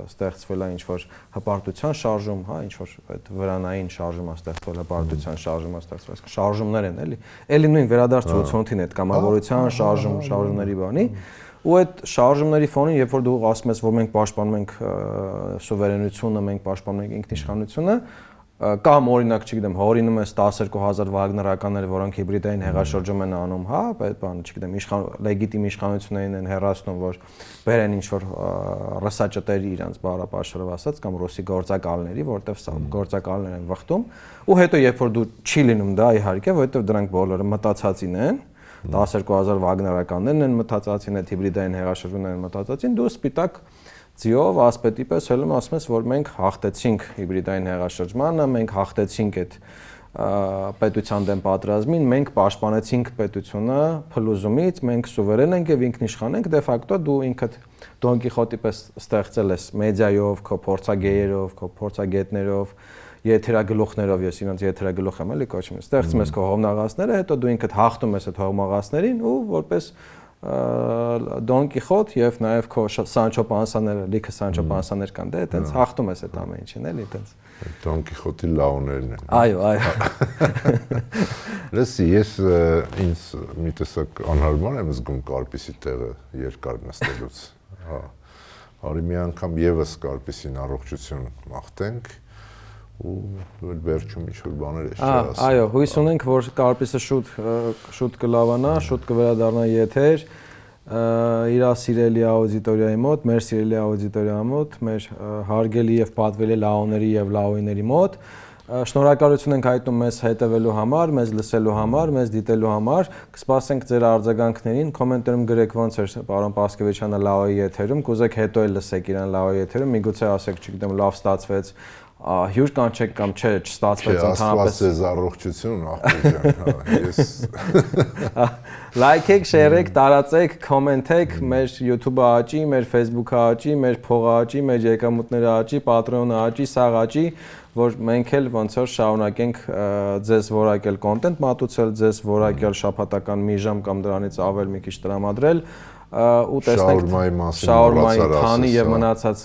ստեղծվել է ինչ որ հպարտության շարժում, հա, ինչ որ այդ վրանային շարժում ստեղծվել, հպարտության շարժում ստեղծվել, շարժումներ են, էլի։ Էլի նույն վերադարձ 80-ին այդ կամավորության շարժում, շարժումների բանի ու այդ շարժումների ֆոնին, երբ որ դու ասում ես, որ մենք պաշտպանում ենք սուվերենությունը, մենք պաշտպանում ենք ինքնիշխանությունը, կամ օրինակ, չգիտեմ, հորինում ես 12000 վագներականներ, որոնք հիբրիդային հեղաշրջում են անում, հա, այդ բանը, չգիտեմ, իշխան լեգիտիմ իշխանություններին են հերացնում, որ բերեն ինչ որ ռսաճտերի իրանց բարապաշրով ասած կամ ռուսի գործակալների, որտեվ սա գործակալներ են վխտում, ու հետո երբ որ դու չի լինում դա իհարկե, որովհետեւ դրանք բոլորը մտածածին են, 12000 վագներականներն են մտածածին, այդ հիբրիդային հեղաշրջումներն են մտածածին, դու սպիտակ ձիով ասպետի պես հելում ասում ես, որ մենք հաղթեցինք հիբրիդային հեղաշրջմանը, մենք հաղթեցինք այդ պետության դեմ պատերազմին, մենք պաշտպանեցինք պետությունը փլուզումից, մենք սուվերեն ենք եւ ինքնիշխան ենք, դե ֆակտո դու ինքդ Դոն Կիխոտի պես ստեղծել ես մեդիայով, քո փորձագեերով, քո փորձագետներով, եթերագլուխներով, ես իրենց եթերագլուխ եմ էլի կոչում։ Ստեղծում ես քո հողմնաղացները, հետո դու ինքդ հաղթում ես այդ հողմաղացներին ու որպես Դոն Կիխոտ եւ նաեւ քո Սանչո Պանսաները, լիքը Սանչո Պանսաներ կան, դե այտենց հաղթում ես այդ ամեն ինչին, էլի այտենց։ Դոն Կիխոտի լաուներն են։ Այո, այո։ [LAUGHS] Լսի, ես ինձ մի տեսակ անհարմար եմ զգում կարպիսի տեղը երկար նստելուց։ Հա։ Արի մի անգամ եւս կարպիսին առողջություն մաղթենք ու վերջում ինչ որ բաներ է շահասում։ Այո, հույս ունենք, որ կարպիսը շուտ շուտ կլավանա, շուտ կվերադառնա եթեր իր սիրելի աուդիտորիայի մոտ, մեր սիրելի աուդիտորիայի մոտ, մեր հարգելի եւ պատվելի լաոների եւ լաոիների մոտ Շնորհակալություն ենք հայտնում մեզ հետևելու համար, մեզ լսելու համար, մեզ դիտելու համար։ Կսպասենք ձեր արձագանքներին։ Կոմենտներում գրեք ոնց էր պարոն Պասկևիչյանը լաոյի եթերում, կուզեք հետո էլ լսեք իրան լաոյի եթերում, միգուցե ասեք, չգիտեմ, լավ ստացվեց, հյուր կանչեք կամ չէ, չստացվեց ընդհանրապես։ աստված է առողջություն, ախպեր ջան, հա, ես [LAUGHS] Լայքեք, շեյրեք, տարածեք, կոմենտեք, մեր YouTube-ը աճի, մեր Facebook-ը աճի, մեր փողը աճի, մեր եկամուտները աճի, Patreon-ը աճի, սաղ աճի, որ մենք էլ ոնց որ շարունակենք ձեզ որակել կոնտենտ մատուցել, ձեզ որակել շաբաթական մի ժամ կամ դրանից ավել մի քիչ տրամադրել ու տեսնենք շաուրմայի մասին շաուրմայի քանի եւ մնացած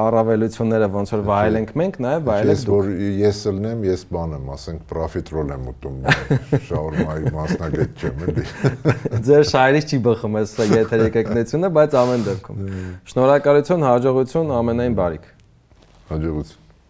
առավելությունները ոնց որ վայելենք մենք նաեւ վայելենք դուք որ ես ելնեմ ես բան եմ ասենք պրոֆիտրոլ եմ ուտում [LAUGHS] շաուրմայի մասնագետ չեմ էլի [LAUGHS] ձեր շայրից չի բխում այս եթերիկեկնությունը բայց ամեն դեպքում շնորհակալություն հաջողություն ամենայն բարիք հաջողություն